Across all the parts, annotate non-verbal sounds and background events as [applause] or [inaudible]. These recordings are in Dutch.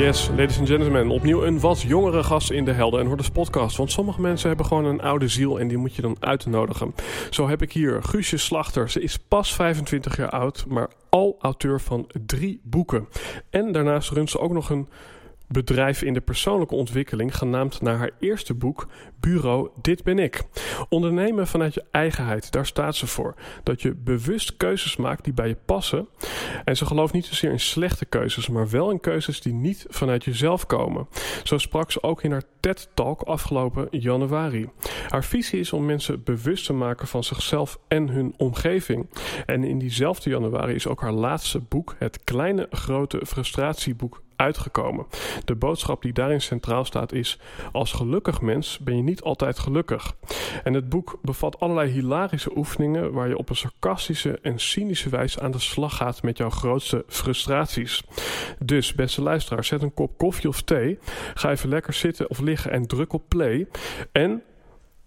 Yes, ladies and gentlemen, opnieuw een wat jongere gast in de Helden en Hordes podcast. Want sommige mensen hebben gewoon een oude ziel en die moet je dan uitnodigen. Zo heb ik hier Guusje Slachter. Ze is pas 25 jaar oud, maar al auteur van drie boeken. En daarnaast runt ze ook nog een bedrijf in de persoonlijke ontwikkeling, genaamd naar haar eerste boek, Bureau Dit Ben Ik. Ondernemen vanuit je eigenheid, daar staat ze voor. Dat je bewust keuzes maakt die bij je passen. En ze gelooft niet zozeer in slechte keuzes, maar wel in keuzes die niet vanuit jezelf komen. Zo sprak ze ook in haar TED-talk afgelopen januari. Haar visie is om mensen bewust te maken van zichzelf en hun omgeving. En in diezelfde januari is ook haar laatste boek, het kleine grote frustratieboek, uitgekomen. De boodschap die daarin centraal staat is: als gelukkig mens ben je niet altijd gelukkig. En het boek bevat allerlei hilarische oefeningen waar je op een sarcastische en cynische wijze aan de slag gaat met jouw grootste frustraties. Dus, beste luisteraar, zet een kop koffie of thee, ga even lekker zitten of liggen en druk op play. En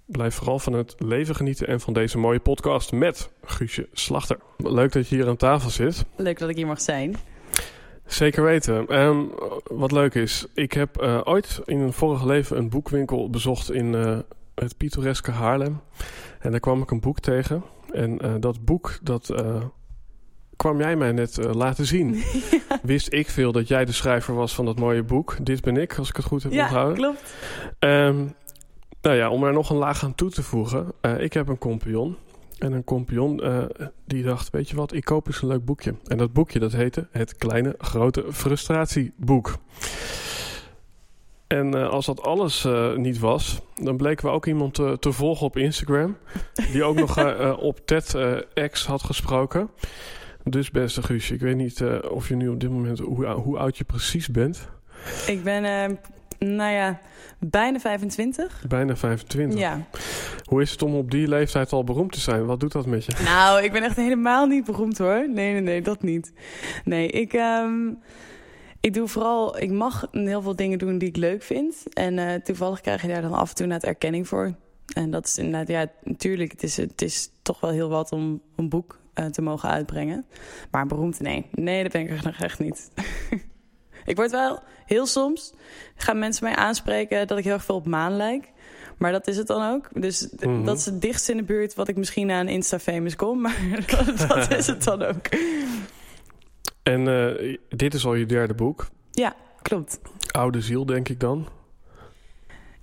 Blijf vooral van het leven genieten en van deze mooie podcast met Guusje Slachter. Leuk dat je hier aan tafel zit. Leuk dat ik hier mag zijn. Zeker weten. Um, wat leuk is, ik heb uh, ooit in een vorige leven een boekwinkel bezocht in uh, het pittoreske Haarlem. En daar kwam ik een boek tegen. En uh, dat boek, dat kwam jij mij net laten zien. [laughs] Ja. Wist ik veel dat jij de schrijver was van dat mooie boek. Dit ben ik, als ik het goed heb ja, onthouden. Ja, klopt. Um, nou ja, om er nog een laag aan toe te voegen. ik heb een compagnon. En een compagnon uh, die dacht, weet je wat, ik koop eens een leuk boekje. En dat boekje dat heette Het Kleine Grote Frustratieboek. En uh, als dat alles uh, niet was, dan bleken we ook iemand te, te volgen op Instagram. Die ook nog [laughs] op TEDx had gesproken. Dus beste Guusje, ik weet niet of je nu op dit moment, hoe, hoe oud je precies bent. Ik ben nou ja, bijna 25. Bijna 25? Ja. Hoe is het om op die leeftijd al beroemd te zijn? Wat doet dat met je? Nou, ik ben echt helemaal niet beroemd hoor. Nee, nee, nee, dat niet. Nee, ik, um, ik doe vooral... Ik mag heel veel dingen doen die ik leuk vind. En uh, toevallig krijg je daar dan af en toe net erkenning voor. En dat is inderdaad, ja, natuurlijk, het is, het is toch wel heel wat om een boek uh, te mogen uitbrengen. Maar beroemd, nee. Nee, dat ben ik nog echt niet. [laughs] Ik word wel heel soms gaan mensen mij aanspreken dat ik heel erg veel op maan lijk. Maar dat is het dan ook. Dus mm -hmm. dat is het dichtst in de buurt wat ik misschien aan Insta-famous kom. [laughs] Maar dat is het dan ook. En uh, dit is al je derde boek. Ja, klopt. Oude ziel, denk ik dan.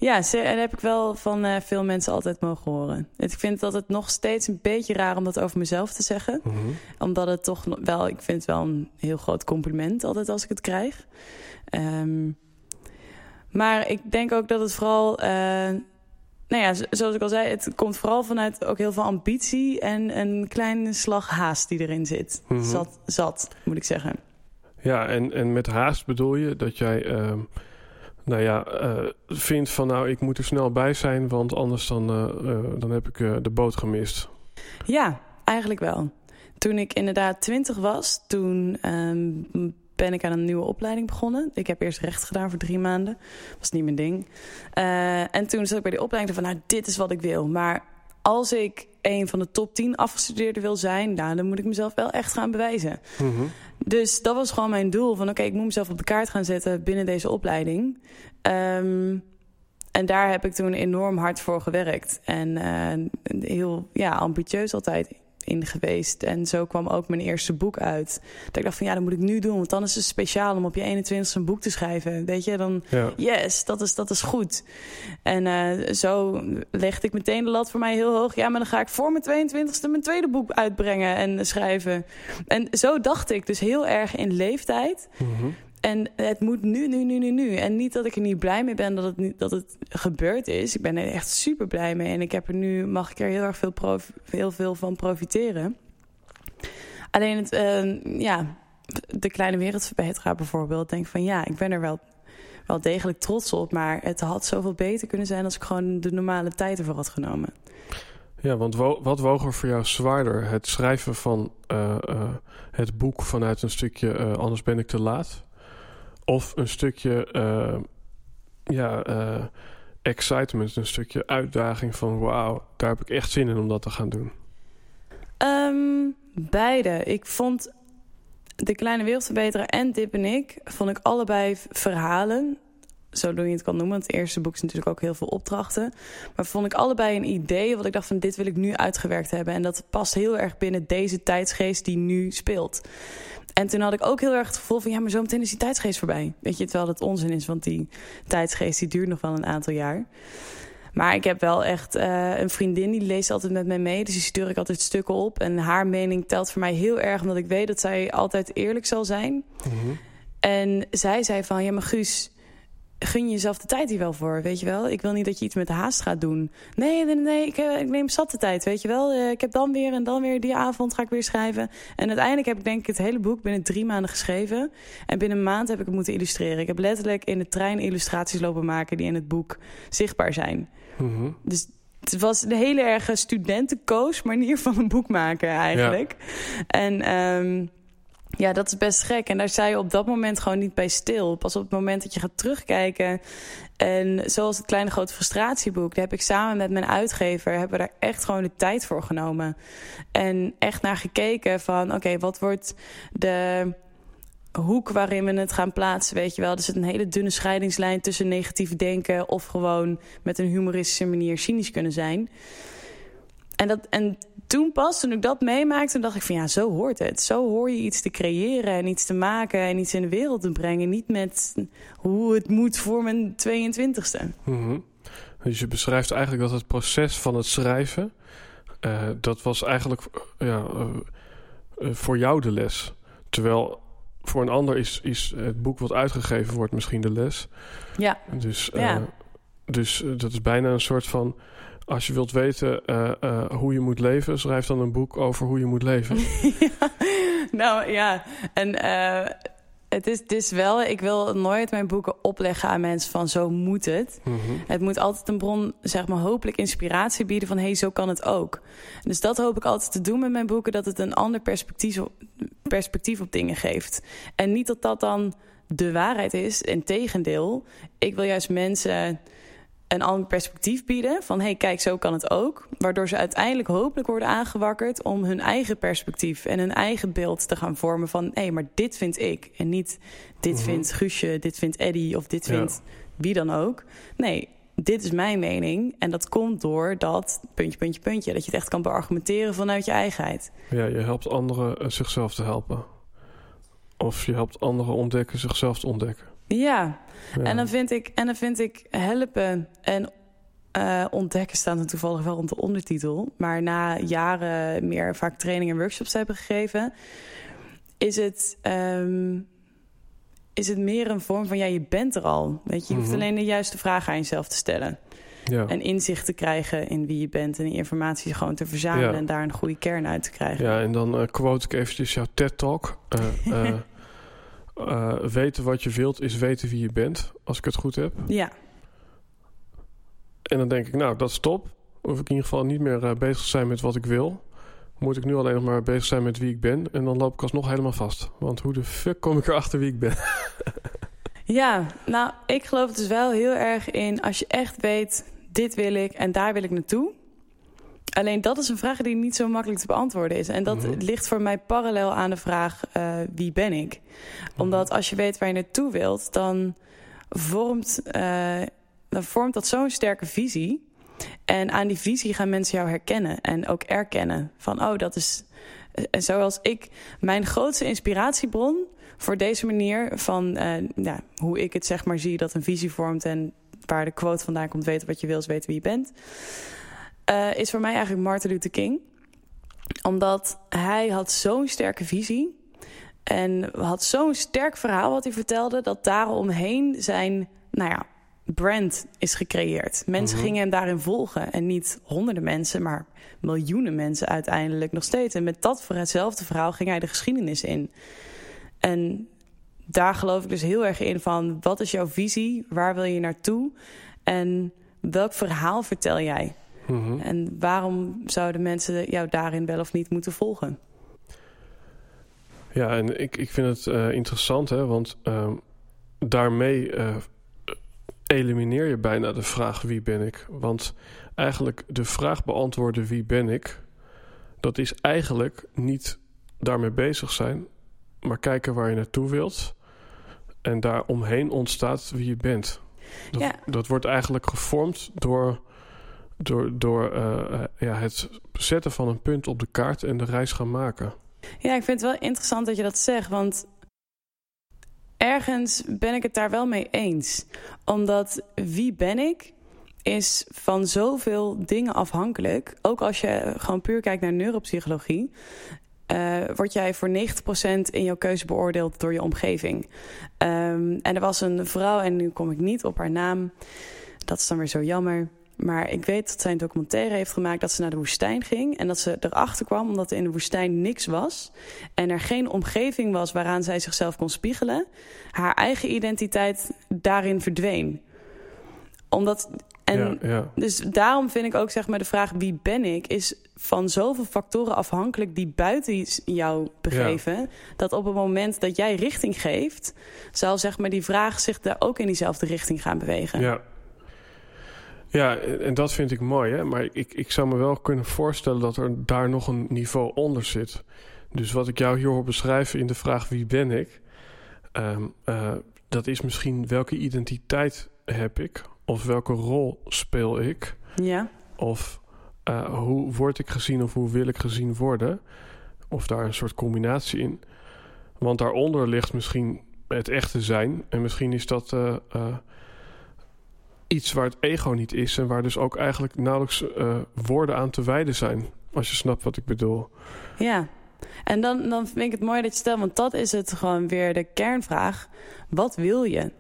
Ja, en dat heb ik wel van uh, veel mensen altijd mogen horen. Ik vind dat het nog steeds een beetje raar om dat over mezelf te zeggen. Mm -hmm. Omdat het toch wel, ik vind het wel een heel groot compliment altijd als ik het krijg. Um, maar ik denk ook dat het vooral, uh, nou ja, zoals ik al zei, het komt vooral vanuit ook heel veel ambitie en een kleine slag haast die erin zit. Mm -hmm. zat, zat, moet ik zeggen. Ja, en, en met haast bedoel je dat jij. Uh nou ja, uh, vindt van nou, ik moet er snel bij zijn, want anders dan, uh, uh, dan heb ik de boot gemist. Ja, eigenlijk wel. Toen ik inderdaad twintig was, toen um, ben ik aan een nieuwe opleiding begonnen. Ik heb eerst recht gedaan voor drie maanden. Was niet mijn ding. en toen zat ik bij die opleiding van, nou, dit is wat ik wil. Maar als ik een van de top 10 afgestudeerden wil zijn, nou, dan moet ik mezelf wel echt gaan bewijzen. Mm -hmm. Dus dat was gewoon mijn doel. Van oké, okay, ik moet mezelf op de kaart gaan zetten binnen deze opleiding. Um, en daar heb ik toen enorm hard voor gewerkt. En uh, heel ja, ambitieus altijd in geweest. En zo kwam ook mijn eerste boek uit. Dat ik dacht van ja, dat moet ik nu doen. Want dan is het speciaal om op je 21 een boek te schrijven. Weet je, dan yes, dat is, dat is goed. En uh, zo legde ik meteen de lat voor mij heel hoog. Ja, maar dan ga ik voor mijn 22ste mijn tweede boek uitbrengen en schrijven. En zo dacht ik dus heel erg in leeftijd. Mm en het moet nu, nu, nu, nu, nu. En niet dat ik er niet blij mee ben dat het, dat het gebeurd is. Ik ben er echt super blij mee. En ik heb er nu, mag ik er heel erg veel, heel veel van profiteren. Alleen het, uh, ja, de kleine wereldverbeteraar bijvoorbeeld. Denk van ja, ik ben er wel, wel degelijk trots op. Maar het had zoveel beter kunnen zijn als ik gewoon de normale tijd ervoor had genomen. Ja, want wat woog er voor jou zwaarder? Het schrijven van uh, uh, het boek vanuit een stukje uh, Anders ben ik te laat? Of een stukje uh, ja, uh, excitement, een stukje uitdaging van wauw, daar heb ik echt zin in om dat te gaan doen? Um, beide. Ik vond De Kleine Wereldverbeteraar en Dip en ik, vond ik allebei verhalen. Zo je het kan noemen. Want het eerste boek is natuurlijk ook heel veel opdrachten. Maar vond ik allebei een idee wat ik dacht van dit wil ik nu uitgewerkt hebben. En dat past heel erg binnen deze tijdsgeest die nu speelt. En toen had ik ook heel erg het gevoel van... ja, maar zo meteen is die tijdsgeest voorbij. Weet je, terwijl dat onzin is, want die tijdsgeest die duurt nog wel een aantal jaar. Maar ik heb wel echt uh, een vriendin die leest altijd met mij mee. Dus die stuur ik altijd stukken op. En haar mening telt voor mij heel erg... omdat ik weet dat zij altijd eerlijk zal zijn. Mm -hmm. En zij zei van, ja maar Guus gun je jezelf de tijd hier wel voor, weet je wel? Ik wil niet dat je iets met de haast gaat doen. Nee, nee, nee, ik, ik neem zat de tijd, weet je wel? Uh, ik heb dan weer en dan weer die avond ga ik weer schrijven. En uiteindelijk heb ik denk ik het hele boek binnen drie maanden geschreven. En binnen een maand heb ik het moeten illustreren. Ik heb letterlijk in de trein illustraties lopen maken die in het boek zichtbaar zijn. Mm -hmm. Dus het was een hele erge studentenkoos manier van een boek maken eigenlijk. Ja. En... Um, ja, dat is best gek. En daar sta je op dat moment gewoon niet bij stil. Pas op het moment dat je gaat terugkijken. En zoals het Kleine Grote Frustratieboek, daar heb ik samen met mijn uitgever... hebben we daar echt gewoon de tijd voor genomen. En echt naar gekeken van, oké, wat wordt de hoek waarin we het gaan plaatsen, weet je wel. Er zit een hele dunne scheidingslijn tussen negatief denken... of gewoon met een humoristische manier cynisch kunnen zijn. En, dat, en toen pas, toen ik dat meemaakte, dacht ik van ja, zo hoort het. Zo hoor je iets te creëren en iets te maken en iets in de wereld te brengen. Niet met hoe het moet voor mijn 22ste. Mm -hmm. Dus je beschrijft eigenlijk dat het proces van het schrijven, uh, dat was eigenlijk uh, ja, uh, voor jou de les. Terwijl voor een ander is, is het boek wat uitgegeven wordt misschien de les. Ja. Dus, ja. dus dat is bijna een soort van als je wilt weten uh, uh, hoe je moet leven, schrijf dan een boek over hoe je moet leven. [laughs] ja, nou ja, en uh, het, is, het is wel, ik wil nooit mijn boeken opleggen aan mensen van zo moet het. Mm -hmm. Het moet altijd een bron, zeg maar, hopelijk inspiratie bieden van hé, hey, zo kan het ook. Dus dat hoop ik altijd te doen met mijn boeken, dat het een ander perspectief op, perspectief op dingen geeft. En niet dat dat dan de waarheid is, integendeel. Ik wil juist mensen een ander perspectief bieden. Van hé, hey, kijk, zo kan het ook. Waardoor ze uiteindelijk hopelijk worden aangewakkerd om hun eigen perspectief en hun eigen beeld te gaan vormen van hé, hey, maar dit vind ik. En niet dit mm -hmm. vindt Guusje, dit vindt Eddie of dit vindt ja. wie dan ook. Nee, dit is mijn mening. En dat komt door dat puntje, puntje, puntje. Dat je het echt kan beargumenteren vanuit je eigenheid. Ja, je helpt anderen zichzelf te helpen. Of je helpt anderen ontdekken zichzelf te ontdekken. Ja. ja. En, dan vind ik, en dan vind ik helpen en uh, ontdekken staan er toevallig wel rond de ondertitel. Maar na jaren meer vaak training en workshops hebben gegeven, is het, um, is het meer een vorm van ja, je bent er al. Weet je, je hoeft mm -hmm. alleen de juiste vragen aan jezelf te stellen. Ja. En inzicht te krijgen in wie je bent en die informatie gewoon te verzamelen ja. en daar een goede kern uit te krijgen. Ja, en dan uh, quote ik eventjes jouw TED-talk. Uh, [laughs] uh, weten wat je wilt is weten wie je bent, als ik het goed heb. Ja. En dan denk ik, nou, dat is top. Hoef ik in ieder geval niet meer uh, bezig te zijn met wat ik wil. Moet ik nu alleen nog maar bezig zijn met wie ik ben. En dan loop ik alsnog helemaal vast. Want hoe de fuck kom ik erachter wie ik ben? [laughs] ja, nou, ik geloof dus wel heel erg in... als je echt weet, dit wil ik en daar wil ik naartoe... Alleen dat is een vraag die niet zo makkelijk te beantwoorden is. En dat mm -hmm. ligt voor mij parallel aan de vraag: uh, wie ben ik? Omdat als je weet waar je naartoe wilt, dan vormt, uh, dan vormt dat zo'n sterke visie. En aan die visie gaan mensen jou herkennen en ook erkennen. Van, oh, dat is... En zoals ik, mijn grootste inspiratiebron voor deze manier van uh, ja, hoe ik het zeg maar zie dat een visie vormt en waar de quote vandaan komt, weten wat je wil, is weten wie je bent, uh, is voor mij eigenlijk Martin Luther King. Omdat hij had zo'n sterke visie en had zo'n sterk verhaal wat hij vertelde, dat daaromheen zijn, nou ja, brand is gecreëerd. Mensen mhm. gingen hem daarin volgen. En niet honderden mensen, maar miljoenen mensen uiteindelijk nog steeds. En met dat voor hetzelfde verhaal ging hij de geschiedenis in. En daar geloof ik dus heel erg in van... wat is jouw visie? Waar wil je naartoe? En welk verhaal vertel jij? Mhm. En waarom zouden mensen jou daarin wel of niet moeten volgen? Ja, en ik, ik vind het uh, interessant, hè, want uh, daarmee uh, elimineer je bijna de vraag wie ben ik. Want eigenlijk de vraag beantwoorden wie ben ik, dat is eigenlijk niet daarmee bezig zijn, maar kijken waar je naartoe wilt. En daar omheen ontstaat wie je bent. Dat, ja. dat wordt eigenlijk gevormd door, door, door uh, ja, het zetten van een punt op de kaart en de reis gaan maken. Ja, ik vind het wel interessant dat je dat zegt. Want ergens ben ik het daar wel mee eens. Omdat wie ben ik is van zoveel dingen afhankelijk. Ook als je gewoon puur kijkt naar neuropsychologie. Uh, word jij voor 90% in jouw keuze beoordeeld door je omgeving. Um, en er was een vrouw, en nu kom ik niet op haar naam. Dat is dan weer zo jammer. Maar ik weet dat zij een documentaire heeft gemaakt dat ze naar de woestijn ging. En dat ze erachter kwam omdat er in de woestijn niks was. En er geen omgeving was waaraan zij zichzelf kon spiegelen. Haar eigen identiteit daarin verdween. Omdat. En ja, ja. Dus daarom vind ik ook zeg maar de vraag wie ben ik is van zoveel factoren afhankelijk die buiten jou begeven. Ja. Dat op het moment dat jij richting geeft, zal zeg maar die vraag zich daar ook in diezelfde richting gaan bewegen. Ja, ja, en dat vind ik mooi. Hè? Maar ik, ik zou me wel kunnen voorstellen dat er daar nog een niveau onder zit. Dus wat ik jou hier hoor beschrijven in de vraag wie ben ik... Um, uh, dat is misschien welke identiteit heb ik? Of welke rol speel ik? Ja. Of uh, hoe word ik gezien of hoe wil ik gezien worden? Of daar een soort combinatie in. Want daaronder ligt misschien het echte zijn. En misschien is dat... Uh, iets waar het ego niet is en waar dus ook eigenlijk nauwelijks uh, woorden aan te wijden zijn. Als je snapt wat ik bedoel. Ja, en dan, dan vind ik het mooi dat je stelt, want dat is het gewoon weer de kernvraag. Wat wil je?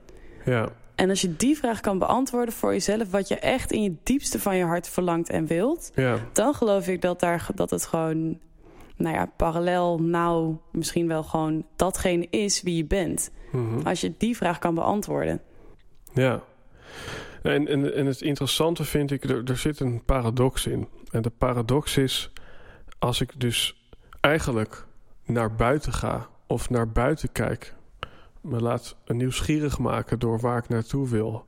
Ja. En als je die vraag kan beantwoorden voor jezelf, wat je echt in je diepste van je hart verlangt en wilt, ja. dan geloof ik dat, daar, dat het gewoon, nou ja, parallel, nou, misschien wel gewoon datgene is wie je bent. Mm -hmm. Als je die vraag kan beantwoorden. Ja. En, en, en het interessante vind ik, er, zit een paradox in. En de paradox is, als ik dus eigenlijk naar buiten ga of naar buiten kijk, me laat nieuwsgierig maken door waar ik naartoe wil,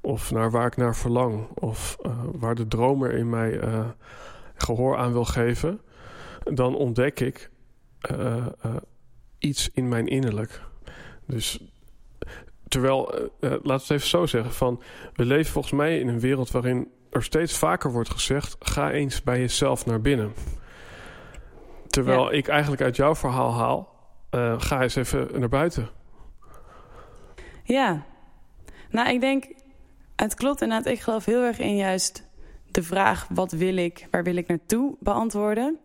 of naar waar ik naar verlang, of uh, waar de dromer in mij uh, gehoor aan wil geven, dan ontdek ik uh, iets in mijn innerlijk. Dus Terwijl, uh, laten we het even zo zeggen, van we leven volgens mij in een wereld waarin er steeds vaker wordt gezegd: ga eens bij jezelf naar binnen. Terwijl ik eigenlijk uit jouw verhaal haal: uh, ga eens even naar buiten. Ja, nou, ik denk, het klopt inderdaad. Ik geloof heel erg in juist de vraag: wat wil ik, waar wil ik naartoe beantwoorden.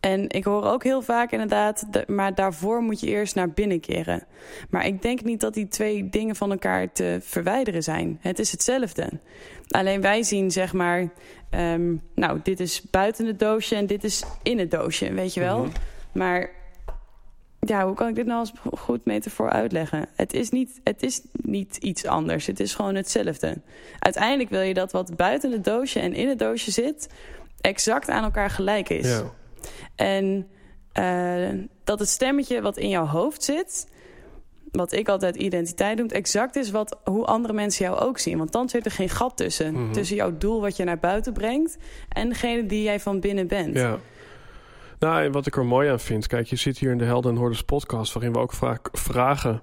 En ik hoor ook heel vaak inderdaad, maar daarvoor moet je eerst naar binnen keren. Maar ik denk niet dat die twee dingen van elkaar te verwijderen zijn. Het is hetzelfde. Alleen wij zien zeg maar, um, nou, dit is buiten het doosje en dit is in het doosje, weet je wel. Mhm. Maar ja, hoe kan ik dit nou als goed metafoor uitleggen? Het is, niet, het is niet iets anders. Het is gewoon hetzelfde. Uiteindelijk wil je dat wat buiten het doosje en in het doosje zit, exact aan elkaar gelijk is. Ja. En uh, dat het stemmetje wat in jouw hoofd zit, wat ik altijd identiteit noem, exact is wat, hoe andere mensen jou ook zien. Want dan zit er geen gat tussen. Mm -hmm. Tussen jouw doel wat je naar buiten brengt en degene die jij van binnen bent. Ja. Nou, en wat ik er mooi aan vind, kijk, je zit hier in de Helden en Hordes podcast, waarin we ook vaak vragen,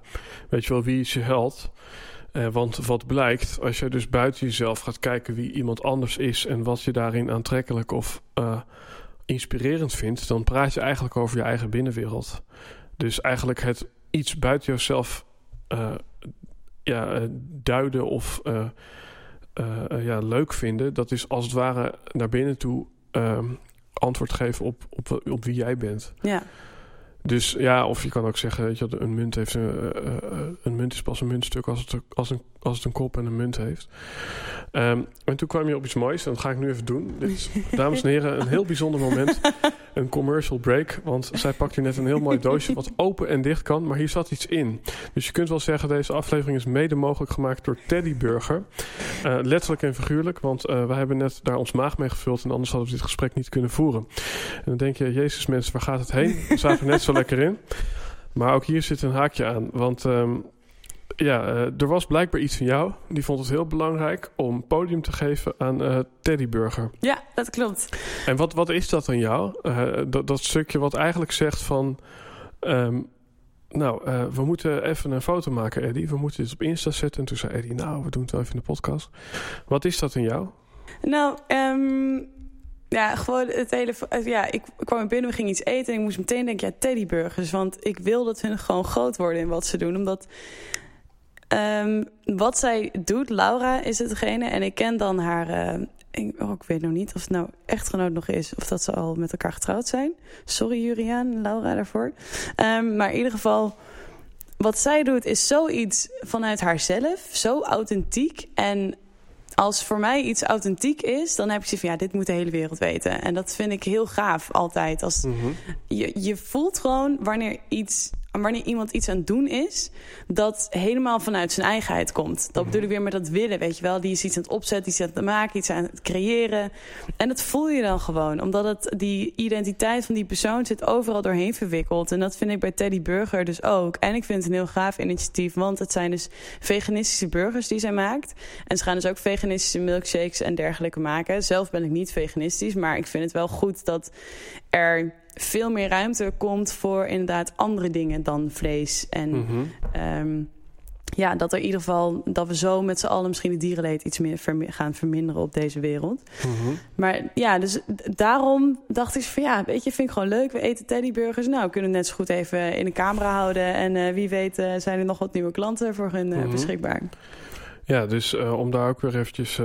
weet je wel, wie is je held? Eh, want wat blijkt, als je dus buiten jezelf gaat kijken wie iemand anders is en wat je daarin aantrekkelijk of uh, inspirerend vindt, dan praat je eigenlijk over je eigen binnenwereld. Dus eigenlijk het iets buiten jezelf uh, ja, duiden of ja, leuk vinden, dat is als het ware naar binnen toe ehm, antwoord geven op, op, op wie jij bent. Ja. Dus ja, of je kan ook zeggen, weet je, een munt heeft een, uh, een munt is pas een muntstuk als het, als, een, als het een kop en een munt heeft. Um, en toen kwam je op iets moois en dat ga ik nu even doen. Dames en heren, een heel bijzonder moment. [laughs] Een commercial break, want zij pakt hier net een heel mooi doosje wat open en dicht kan, maar hier zat iets in. Dus je kunt wel zeggen, deze aflevering is mede mogelijk gemaakt door Teddy Burger. Uh, letterlijk en figuurlijk, want uh, wij hebben net daar ons maag mee gevuld en anders hadden we dit gesprek niet kunnen voeren. En dan denk je, jezus mensen, waar gaat het heen? We zaten net zo lekker in. Maar ook hier zit een haakje aan. Want um, ja, uh, er was blijkbaar iets van jou. Die vond het heel belangrijk om podium te geven aan uh, Teddy Burger. Ja, dat klopt. En wat, wat is dat aan jou? Uh, dat, dat stukje wat eigenlijk zegt van... Um, nou, we moeten even een foto maken, Eddie. We moeten dit op Insta zetten. En toen zei Eddie, nou, we doen het wel even in de podcast. Wat is dat in jou? Nou, um, ja, gewoon het hele... Ja, ik kwam binnen, we gingen iets eten... en ik moest meteen denken, ja, teddyburgers. Want ik wil dat hun gewoon groot worden in wat ze doen. Omdat um, wat zij doet, Laura is hetgene... en ik ken dan haar... Uh, ik, oh, ik weet nog niet of het nou echtgenoot nog is... of dat ze al met elkaar getrouwd zijn. Sorry Juriaan en Laura daarvoor. Um, maar in ieder geval... Wat zij doet is zoiets vanuit haarzelf, zo authentiek. En als voor mij iets authentiek is, dan heb je zoiets van ja, dit moet de hele wereld weten. En dat vind ik heel gaaf altijd. Als, mm -hmm. je, je voelt gewoon wanneer iets wanneer iemand iets aan het doen is, dat helemaal vanuit zijn eigenheid komt. Dat -hmm. bedoel ik weer met dat willen, weet je wel. Die is iets aan het opzetten, iets aan het maken, iets aan het creëren. En dat voel je dan gewoon, omdat het die identiteit van die persoon zit overal doorheen verwikkeld. En dat vind ik bij Teddy Burger dus ook. En ik vind het een heel gaaf initiatief, want het zijn dus veganistische burgers die zij maakt. En ze gaan dus ook veganistische milkshakes en dergelijke maken. Zelf ben ik niet veganistisch, maar ik vind het wel goed dat er veel meer ruimte komt voor inderdaad andere dingen dan vlees. En mm -hmm. um, ja, dat er in ieder geval dat we zo met z'n allen misschien het dierenleed iets meer vermi gaan verminderen op deze wereld. Mm -hmm. Maar ja, dus daarom dacht ik van ja, weet je, vind ik gewoon leuk. We eten teddyburgers. Nou, we kunnen net zo goed even in de camera houden. En uh, wie weet uh, zijn er nog wat nieuwe klanten voor hun uh, mm -hmm. beschikbaar. Ja, dus om daar ook weer eventjes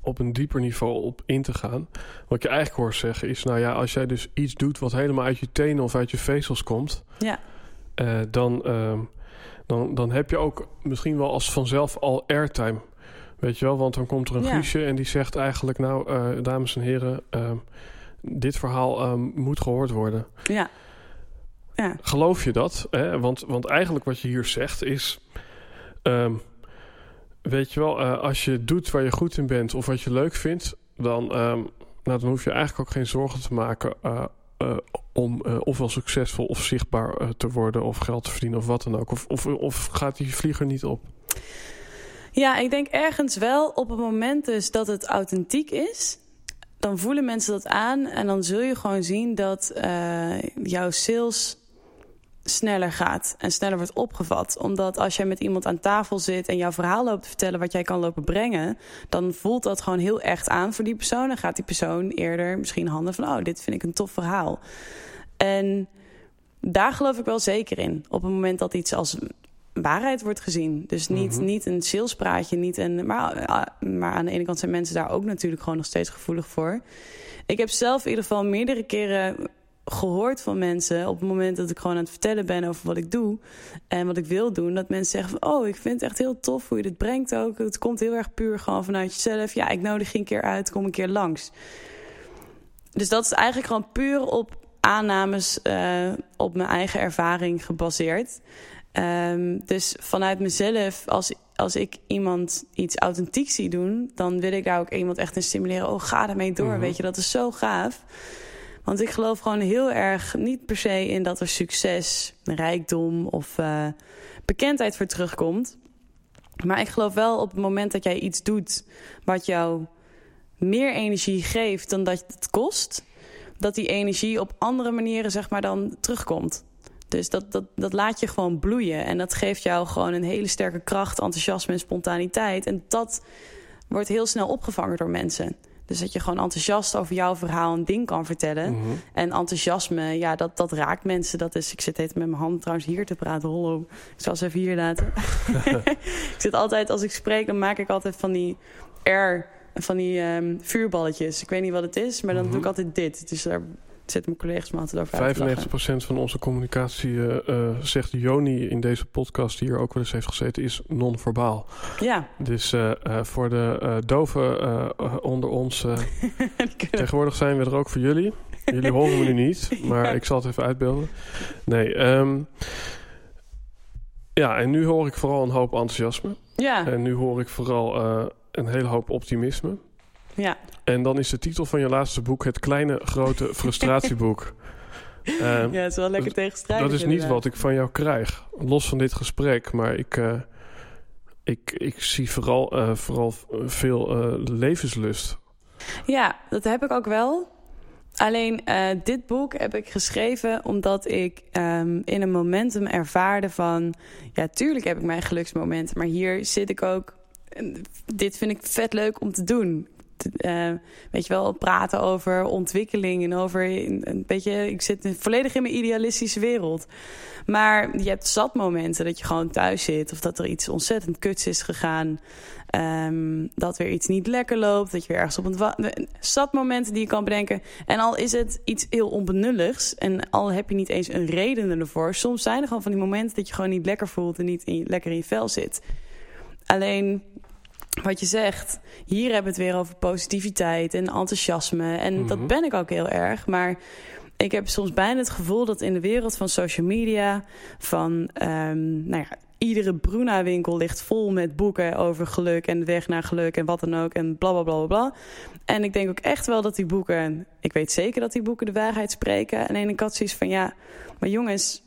op een dieper niveau op in te gaan. Wat je eigenlijk hoort zeggen is... nou ja, als jij dus iets doet wat helemaal uit je tenen of uit je vezels komt... Ja. Uh, dan, uh, dan, dan heb je ook misschien wel als vanzelf al airtime. Weet je wel, want dan komt er een ja. Guusje en die zegt eigenlijk... nou, uh, dames en heren, ehm, dit verhaal ehm, moet gehoord worden. Ja. ja. Geloof je dat? Hè? Want, want eigenlijk wat je hier zegt is... Um, weet je wel, uh, als je doet waar je goed in bent of wat je leuk vindt, dan, um, nou, dan hoef je eigenlijk ook geen zorgen te maken uh, uh, om ofwel succesvol of zichtbaar te worden of geld te verdienen of wat dan ook. Of, of, of gaat die vlieger niet op? Ja, ik denk ergens wel op het moment dus dat het authentiek is. Dan voelen mensen dat aan en dan zul je gewoon zien dat jouw sales sneller gaat en sneller wordt opgevat. Omdat als jij met iemand aan tafel zit en jouw verhaal loopt te vertellen wat jij kan lopen brengen, dan voelt dat gewoon heel echt aan voor die persoon. En gaat die persoon eerder misschien handen van: oh, dit vind ik een tof verhaal. En daar geloof ik wel zeker in. Op het moment dat iets als waarheid wordt gezien. Dus niet, mm -hmm. niet een salespraatje, niet een. Maar, maar aan de ene kant zijn mensen daar ook natuurlijk gewoon nog steeds gevoelig voor. Ik heb zelf in ieder geval meerdere keren gehoord van mensen op het moment dat ik gewoon aan het vertellen ben over wat ik doe en wat ik wil doen. Dat mensen zeggen van, oh, ik vind het echt heel tof hoe je dit brengt ook. Het komt heel erg puur gewoon vanuit jezelf. Ja, ik nodig je een keer uit, kom een keer langs. Dus dat is eigenlijk gewoon puur op aannames uh, op mijn eigen ervaring gebaseerd. Um, dus vanuit mezelf, als, als ik iemand iets authentiek zie doen, dan wil ik daar ook iemand echt in stimuleren. Oh, ga ermee door. Mm -hmm. Weet je, dat is zo gaaf. Want ik geloof gewoon heel erg niet per se in dat er succes, rijkdom of uh, bekendheid voor terugkomt. Maar ik geloof wel op het moment dat jij iets doet wat jou meer energie geeft dan dat het kost, dat die energie op andere manieren zeg maar dan terugkomt. Dus dat, dat, dat laat je gewoon bloeien. En dat geeft jou gewoon een hele sterke kracht, enthousiasme en spontaniteit. En dat wordt heel snel opgevangen door mensen. Dus dat je gewoon enthousiast over jouw verhaal een ding kan vertellen. Mhm. En enthousiasme, ja, dat, dat raakt mensen. Dat is, ik zit even met mijn hand trouwens hier te praten. Hollo, ik zal ze even hier laten. [laughs] [laughs] ik zit altijd, als ik spreek, dan maak ik altijd van die R, van die ehm, vuurballetjes. Ik weet niet wat het is, maar dan Mhm. doe ik altijd dit. Dus daar zitten mijn collega's me altijd over uit te lachen. 95% van onze communicatie, eh, eh, zegt Joni in deze podcast, die hier ook wel eens heeft gezeten, is non-verbaal. Ja, Dus eh, voor de doven onder ons, [laughs] tegenwoordig zijn we er ook voor jullie. Jullie horen me nu niet, [laughs] maar Ja. ik zal het even uitbeelden. Nee, ehm, ja, en nu hoor ik vooral een hoop enthousiasme. ja, En nu hoor ik vooral een hele hoop optimisme. Ja. En dan is de titel van je laatste boek Het Kleine Grote [laughs] Frustratieboek. Ehm, ja, het is wel lekker tegenstrijdig. dat is niet inderdaad. wat ik van jou krijg. Los van dit gesprek. Maar ik, eh, ik, ik zie vooral, eh, vooral veel eh, levenslust. Ja, dat heb ik ook wel. Alleen dit boek heb ik geschreven omdat ik ehm, in een momentum ervaarde van... Ja, tuurlijk heb ik mijn geluksmomenten, maar hier zit ik ook... Dit vind ik vet leuk om te doen. Eh, weet je wel, praten over ontwikkeling en over... Een beetje, ik zit volledig in mijn idealistische wereld. Maar je hebt zat momenten dat je gewoon thuis zit... of dat er iets ontzettend kuts is gegaan... Ehm, dat weer iets niet lekker loopt. Dat je weer ergens op een zat momenten die je kan bedenken. En al is het iets heel onbenulligs. En al heb je niet eens een reden ervoor. Soms zijn er gewoon van die momenten dat je gewoon niet lekker voelt. En niet in lekker in je vel zit. Alleen wat je zegt. Hier hebben we het weer over positiviteit en enthousiasme. En Mhm. dat ben ik ook heel erg. Maar ik heb soms bijna het gevoel dat in de wereld van social media. Van ehm, nou ja, iedere Bruna-winkel ligt vol met boeken over geluk en de weg naar geluk en wat dan ook en bla bla bla bla. En ik denk ook echt wel dat die boeken, ik weet zeker dat die boeken de waarheid spreken. En ik had zoiets van ja, maar jongens,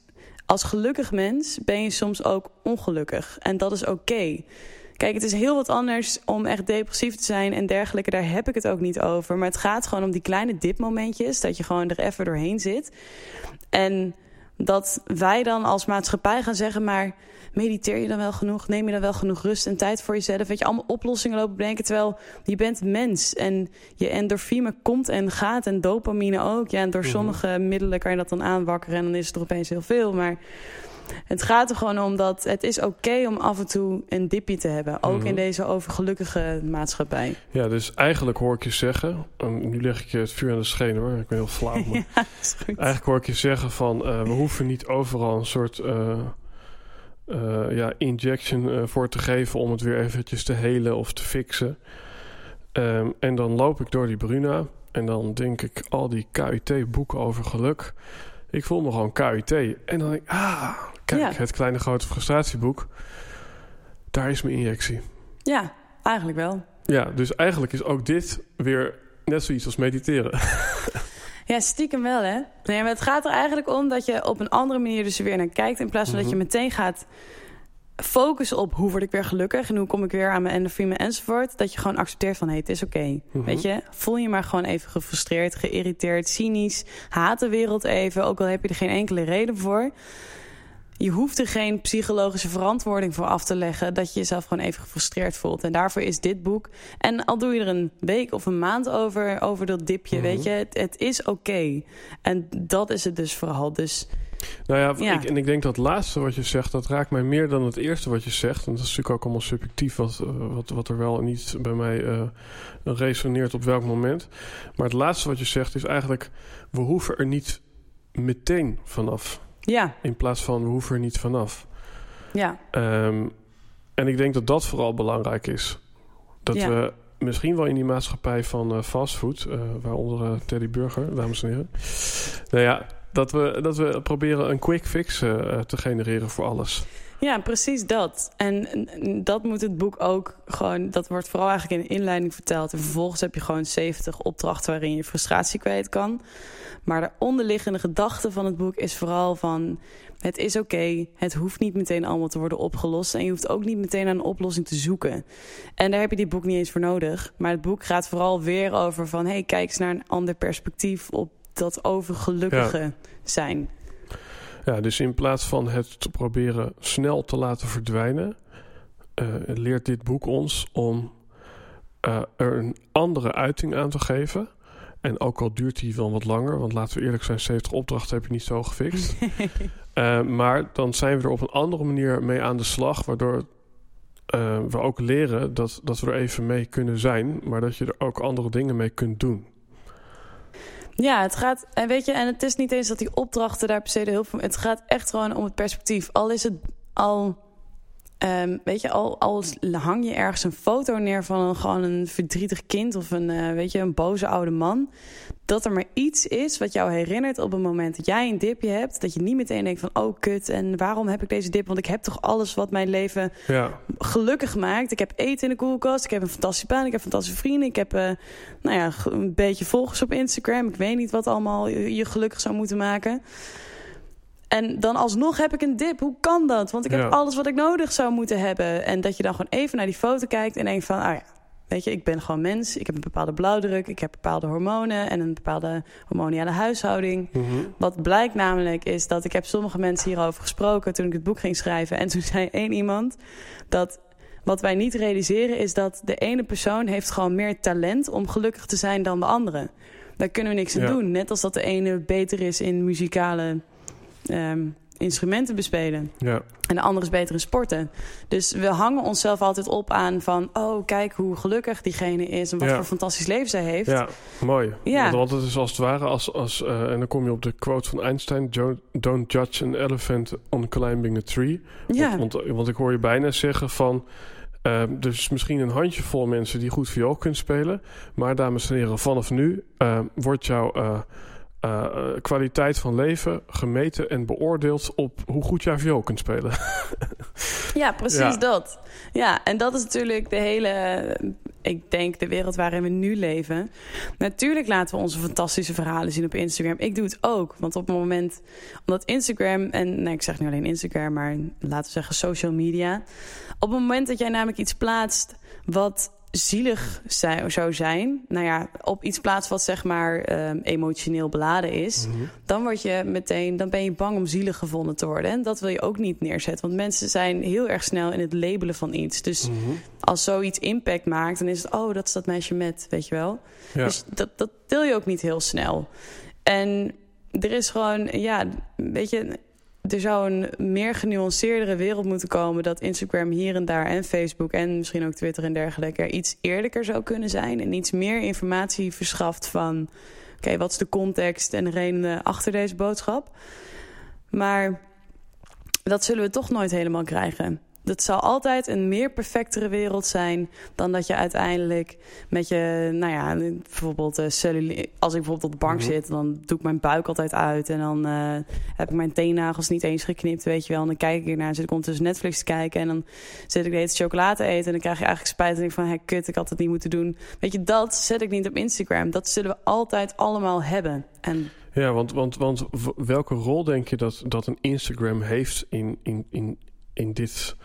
als gelukkig mens ben je soms ook ongelukkig. En dat is oké. Kijk, het is heel wat anders om echt depressief te zijn en dergelijke. Daar heb ik het ook niet over. Maar het gaat gewoon om die kleine dipmomentjes. Dat je gewoon er even doorheen zit. En dat wij dan als maatschappij gaan zeggen... maar mediteer je dan wel genoeg? Neem je dan wel genoeg rust en tijd voor jezelf? Weet je, allemaal oplossingen lopen bedenken... terwijl je bent mens en je endorfine komt en gaat... en dopamine ook. Ja, en door Mhm. sommige middelen kan je dat dan aanwakkeren... en dan is het er opeens heel veel, maar... Het gaat er gewoon om dat het is oké om af en toe een dipje te hebben. Ook Mhm. in deze overgelukkige maatschappij. Ja, dus eigenlijk hoor ik je zeggen... en nu leg ik je het vuur aan de schenen hoor. Ik ben heel flauw. [laughs] Maar Ja, eigenlijk hoor ik je zeggen van... eh, we hoeven niet overal een soort... eh, eh, ja, injection voor te geven om het weer eventjes te helen of te fixen. Ehm, en dan loop ik door die Bruna en dan denk ik al die KUT-boeken over geluk. Ik voel me gewoon KUT. En dan denk ik, ah, kijk, Ja. het kleine grote frustratieboek. Daar is mijn injectie. Ja, eigenlijk wel. Ja, dus eigenlijk is ook dit weer net zoiets als mediteren. [laughs] Ja, stiekem wel, hè? Nee, maar het gaat er eigenlijk om dat je op een andere manier dus er weer naar kijkt... in plaats van dat je Mhm. meteen gaat focussen op hoe word ik weer gelukkig... en hoe kom ik weer aan mijn endorfine enzovoort. Dat je gewoon accepteert van, hé, het is oké. Mhm. Weet je, voel je maar gewoon even gefrustreerd, geïrriteerd, cynisch. Haat de wereld even, ook al heb je er geen enkele reden voor. Je hoeft er geen psychologische verantwoording voor af te leggen... dat je jezelf gewoon even gefrustreerd voelt. En daarvoor is dit boek. En al doe je er een week of een maand over, over dat dipje, Mhm. weet je... Het, het is oké. En dat is het dus vooral. Dus Nou ja, Ja. Ik, en ik denk dat laatste wat je zegt, dat raakt mij meer dan het eerste wat je zegt. En dat is natuurlijk ook allemaal subjectief, wat, eh, wat, wat er wel en niet bij mij eh, resoneert op welk moment. Maar het laatste wat je zegt is eigenlijk, we hoeven er niet meteen vanaf. Ja, In plaats van, we hoeven er niet vanaf. ja, Ehm, en ik denk dat dat vooral belangrijk is. Dat Ja. we misschien wel in die maatschappij van eh, fastfood, eh, waaronder eh, Teddy Burger, dames en heren. Nou ja, dat we, dat we proberen een quick fix te genereren voor alles. ja, precies dat. En en dat moet het boek ook gewoon... dat wordt vooral eigenlijk in de inleiding verteld. En vervolgens heb je gewoon 70 opdrachten... waarin je frustratie kwijt kan. Maar de onderliggende gedachte van het boek is vooral van... het is oké, het hoeft niet meteen allemaal te worden opgelost... en je hoeft ook niet meteen naar een oplossing te zoeken. En daar heb je dit boek niet eens voor nodig. Maar het boek gaat vooral weer over van... hey, kijk eens naar een ander perspectief op dat overgelukkige zijn. Ja, dus in plaats van het te proberen snel te laten verdwijnen, uh, leert dit boek ons om uh, er een andere uiting aan te geven. En ook al duurt die wel wat langer, want laten we eerlijk zijn, 70 opdrachten heb je niet zo gefixt. uh, [laughs] maar dan zijn we er op een andere manier mee aan de slag, waardoor we ook leren dat, dat we er even mee kunnen zijn, maar dat je er ook andere dingen mee kunt doen. Ja, het gaat. En weet je, en het is niet eens dat die opdrachten daar per se de hulp van. Het gaat echt gewoon om het perspectief. Al is het al. Um, weet je, al, al hang je ergens een foto neer van een, gewoon een verdrietig kind of een, uh, weet je, een boze oude man. Dat er maar iets is wat jou herinnert op een moment dat jij een dipje hebt. Dat je niet meteen denkt van, oh kut, en waarom heb ik deze dip? Want ik heb toch alles wat mijn leven ja. gelukkig maakt. Ik heb eten in de koelkast, ik heb een fantastische baan, ik heb fantastische vrienden. Ik heb, uh, nou ja, een beetje volgers op Instagram. Ik weet niet wat allemaal je gelukkig zou moeten maken. En dan alsnog heb ik een dip. Hoe kan dat? Want ik heb alles wat ik nodig zou moeten hebben. En dat je dan gewoon even naar die foto kijkt en denkt van... ah ja, weet je, ik ben gewoon mens. Ik heb een bepaalde blauwdruk. Ik heb bepaalde hormonen en een bepaalde hormoniale huishouding. Mhm. Wat blijkt namelijk is dat ik heb sommige mensen hierover gesproken... toen ik het boek ging schrijven. En toen [laughs] zei één iemand dat... Wat wij niet realiseren is dat de ene persoon heeft gewoon meer talent om gelukkig te zijn dan de andere. Daar kunnen we niks aan doen. Net als dat de ene beter is in muzikale um, instrumenten bespelen. Ja. En de andere is beter in sporten. Dus we hangen onszelf altijd op aan van... oh, kijk hoe gelukkig diegene is... en wat voor fantastisch leven zij heeft. Ja, mooi. Ja. Want, het is als het ware... Als, als, uh, en dan kom je op de quote van Einstein... don't judge an elephant on climbing a tree. Ja. Want, want, want ik hoor je bijna zeggen van... Uh, dus misschien een handjevol mensen die goed viool kunnen spelen. Maar dames en heren, vanaf nu uh, wordt jouw... Uh, uh, kwaliteit van leven gemeten en beoordeeld op hoe goed jij viool kunt spelen. [laughs] ja, precies dat. Ja, en dat is natuurlijk de hele, ik denk, de wereld waarin we nu leven. Natuurlijk laten we onze fantastische verhalen zien op Instagram. Ik doe het ook, want op het moment, omdat Instagram, en nee, ik zeg niet alleen Instagram, maar laten we zeggen social media. Op het moment dat jij namelijk iets plaatst wat zielig zou zijn, nou ja, op iets plaats wat zeg maar um, emotioneel beladen is, Mhm. dan word je meteen, dan ben je bang om zielig gevonden te worden. En dat wil je ook niet neerzetten, want mensen zijn heel erg snel in het labelen van iets. Dus Mhm. als zoiets impact maakt, dan is het, oh, dat is dat meisje met, weet je wel. Ja. Dus dat, dat deel je ook niet heel snel. En er is gewoon, ja, weet je, er zou een meer genuanceerdere wereld moeten komen... dat Instagram hier en daar en Facebook en misschien ook Twitter en dergelijke... iets eerlijker zou kunnen zijn en iets meer informatie verschaft van... oké, wat is de context en de redenen achter deze boodschap? Maar dat zullen we toch nooit helemaal krijgen. Dat zal altijd een meer perfectere wereld zijn dan dat je uiteindelijk met je, nou ja, bijvoorbeeld uh, celluli- als ik bijvoorbeeld op de bank Mhm. zit, dan doe ik mijn buik altijd uit en dan eh, heb ik mijn teennagels niet eens geknipt, weet je wel. En dan kijk ik ernaar, zit ik ondertussen Netflix te kijken en dan zit ik de hele chocolade te eten en dan krijg je eigenlijk spijt en denk ik van, hé, kut, ik had het niet moeten doen. Weet je, dat zet ik niet op Instagram. Dat zullen we altijd allemaal hebben. En Ja, want, want, want welke rol denk je dat, dat een Instagram heeft in, in, in, in dit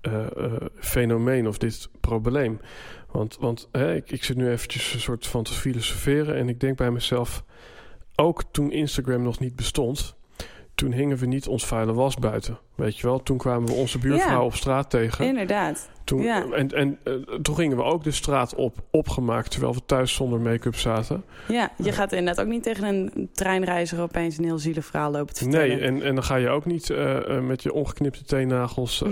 eh, eh, fenomeen of dit probleem? Want, want hè, ik, ik zit nu eventjes een soort van te filosoferen en ik denk bij mezelf, ook toen Instagram nog niet bestond, toen hingen we niet ons vuile was buiten. Weet je wel, toen kwamen we onze buurvrouw Ja. op straat tegen. inderdaad. Toen, Ja. En, en eh, toen gingen we ook de straat op, opgemaakt, terwijl we thuis zonder make-up zaten. Ja, je gaat inderdaad ook niet tegen een treinreiziger opeens een heel zielig verhaal lopen te vertellen. Nee, en, en dan ga je ook niet eh, eh, met je ongeknipte teennagels [laughs]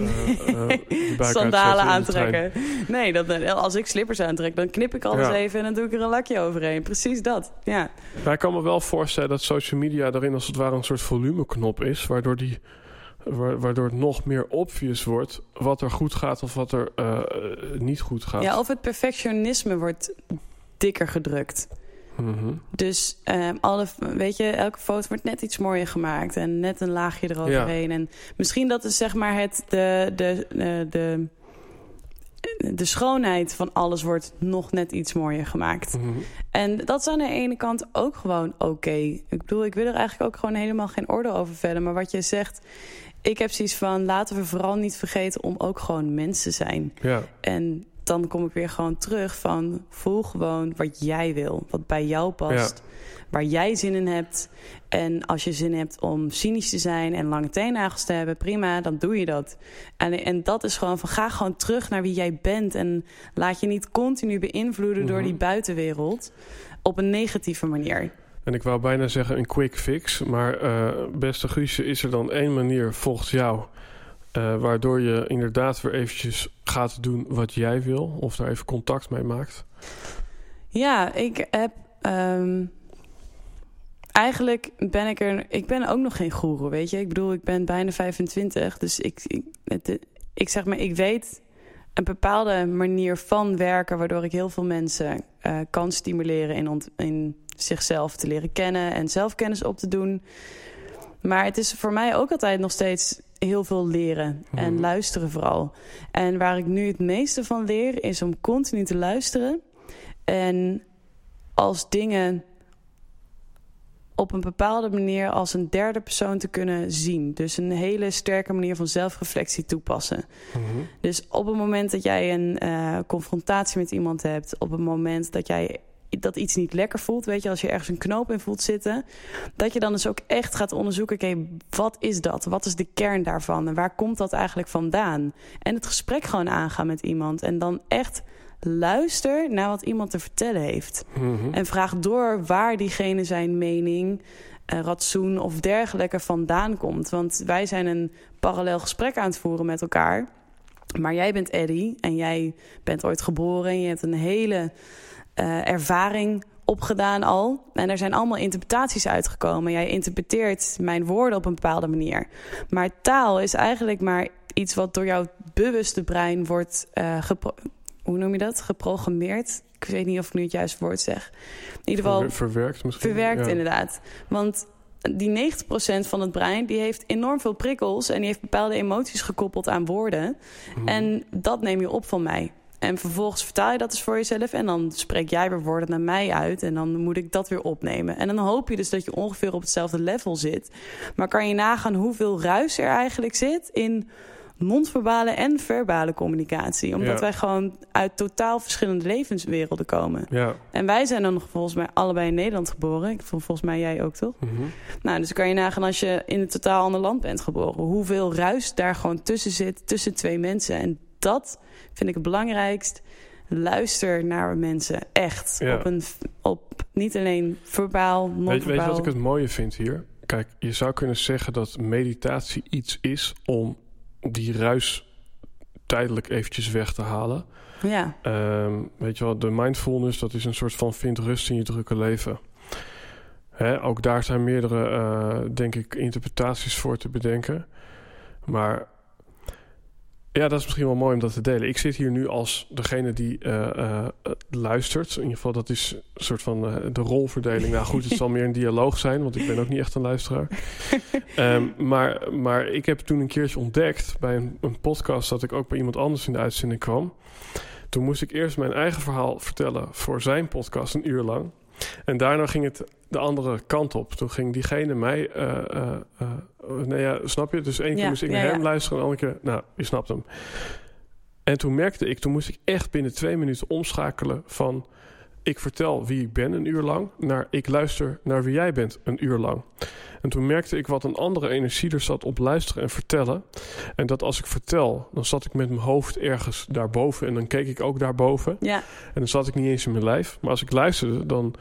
buik Sandalen aantrekken. Nee, dat, als ik slippers aantrek, dan knip ik alles Ja. even en dan doe ik er een lakje overheen. Precies dat, ja. Maar ik kan me wel voorstellen dat social media daarin als het ware een soort volumeknop is, waardoor, die, wa- waardoor het nog meer obvious wordt wat er goed gaat of wat er eh, eh, niet goed gaat. Ja, of het perfectionisme wordt dikker gedrukt. Mhm. Dus ehm, alle, weet je, elke foto wordt net iets mooier gemaakt en net een laagje eroverheen. En misschien dat is zeg maar het, de, de, de, de, de schoonheid van alles wordt nog net iets mooier gemaakt. Mhm. En dat is aan de ene kant ook gewoon oké. Ik bedoel, ik wil er eigenlijk ook gewoon helemaal geen orde over vellen. Maar wat je zegt, ik heb zoiets van... laten we vooral niet vergeten om ook gewoon mens te zijn. Ja, En dan kom ik weer gewoon terug van voel gewoon wat jij wil, wat bij jou past, waar jij zin in hebt. En als je zin hebt om cynisch te zijn en lange teennagels te hebben, prima, dan doe je dat. En, en dat is gewoon van ga gewoon terug naar wie jij bent en laat je niet continu beïnvloeden door Mhm. die buitenwereld op een negatieve manier. En ik wou bijna zeggen een quick fix. Maar eh, beste Guusje, is er dan één manier volgens jou... eh, waardoor je inderdaad weer eventjes gaat doen wat jij wil? Of daar even contact mee maakt? Ja, ik heb. ehm, eigenlijk ben ik er. Ik ben ook nog geen goeroe, weet je. Ik bedoel, ik ben bijna 25. Dus ik, ik, ik zeg maar, ik weet een bepaalde manier van werken. waardoor ik heel veel mensen eh, kan stimuleren in, in zichzelf te leren kennen en zelfkennis op te doen. Maar het is voor mij ook altijd nog steeds heel veel leren en Mhm. luisteren vooral. En waar ik nu het meeste van leer is om continu te luisteren. En als dingen op een bepaalde manier als een derde persoon te kunnen zien. Dus een hele sterke manier van zelfreflectie toepassen. Mhm. Dus op het moment dat jij een eh, confrontatie met iemand hebt, op het moment dat jij dat iets niet lekker voelt, weet je, als je ergens een knoop in voelt zitten, dat je dan dus ook echt gaat onderzoeken, oké, wat is dat? Wat is de kern daarvan? En waar komt dat eigenlijk vandaan? En het gesprek gewoon aangaan met iemand en dan echt luister naar wat iemand te vertellen heeft. Mhm. En vraag door waar diegene zijn mening, eh, ratsoen of dergelijke vandaan komt. Want wij zijn een parallel gesprek aan het voeren met elkaar. Maar jij bent Eddie en jij bent ooit geboren en je hebt een hele eh, ervaring opgedaan al. En er zijn allemaal interpretaties uitgekomen. Jij interpreteert mijn woorden op een bepaalde manier. Maar taal is eigenlijk maar iets wat door jouw bewuste brein wordt gepro- hoe noem je dat? Geprogrammeerd. Ik weet niet of ik nu het juiste woord zeg. In ieder geval Verwer- verwerkt misschien. verwerkt Ja. inderdaad. Want die 90% van het brein die heeft enorm veel prikkels en die heeft bepaalde emoties gekoppeld aan woorden. Mhm. En dat neem je op van mij. En vervolgens vertaal je dat dus voor jezelf en dan spreek jij weer woorden naar mij uit en dan moet ik dat weer opnemen. En dan hoop je dus dat je ongeveer op hetzelfde level zit. Maar kan je nagaan hoeveel ruis er eigenlijk zit in non-verbale en verbale communicatie. Omdat Ja. wij gewoon uit totaal verschillende levenswerelden komen. Ja. En wij zijn dan nog volgens mij allebei in Nederland geboren. Ik volgens mij jij ook, toch? Mhm. Nou, dus kan je nagaan als je in een totaal ander land bent geboren. Hoeveel ruis daar gewoon tussen zit, tussen twee mensen. En dat vind ik het belangrijkst. Luister naar mensen, echt. Ja. Op een, op niet alleen verbaal, Weet, non-verbaal. weet je wat ik het mooie vind hier? Kijk, je zou kunnen zeggen dat meditatie iets is om die ruis tijdelijk eventjes weg te halen. Ja, Ehm, weet je wel, de mindfulness, dat is een soort van vind rust in je drukke leven. Hè, ook daar zijn meerdere, eh, denk ik, interpretaties voor te bedenken. Maar ja, dat is misschien wel mooi om dat te delen. Ik zit hier nu als degene die eh, eh, eh, luistert. In ieder geval, dat is een soort van de rolverdeling. Nou goed, het zal meer een dialoog zijn, want ik ben ook niet echt een luisteraar. [laughs] Ehm, maar, maar ik heb toen een keertje ontdekt bij een, een podcast dat ik ook bij iemand anders in de uitzending kwam. Toen moest ik eerst mijn eigen verhaal vertellen voor zijn podcast een uur lang. En daarna ging het de andere kant op. Toen ging diegene mij. eh, nou ja, snap je? Dus één keer Ja, moest ik ja, naar hem ja. luisteren, en de andere keer. Nou, je snapt hem. En toen merkte ik, toen moest ik echt binnen twee minuten omschakelen van. Ik vertel wie ik ben een uur lang, naar ik luister naar wie jij bent een uur lang. En toen merkte ik wat een andere energie er zat op luisteren en vertellen. En dat als ik vertel, dan zat ik met mijn hoofd ergens daarboven en dan keek ik ook daarboven. ja, En dan zat ik niet eens in mijn lijf. Maar als ik luisterde, dan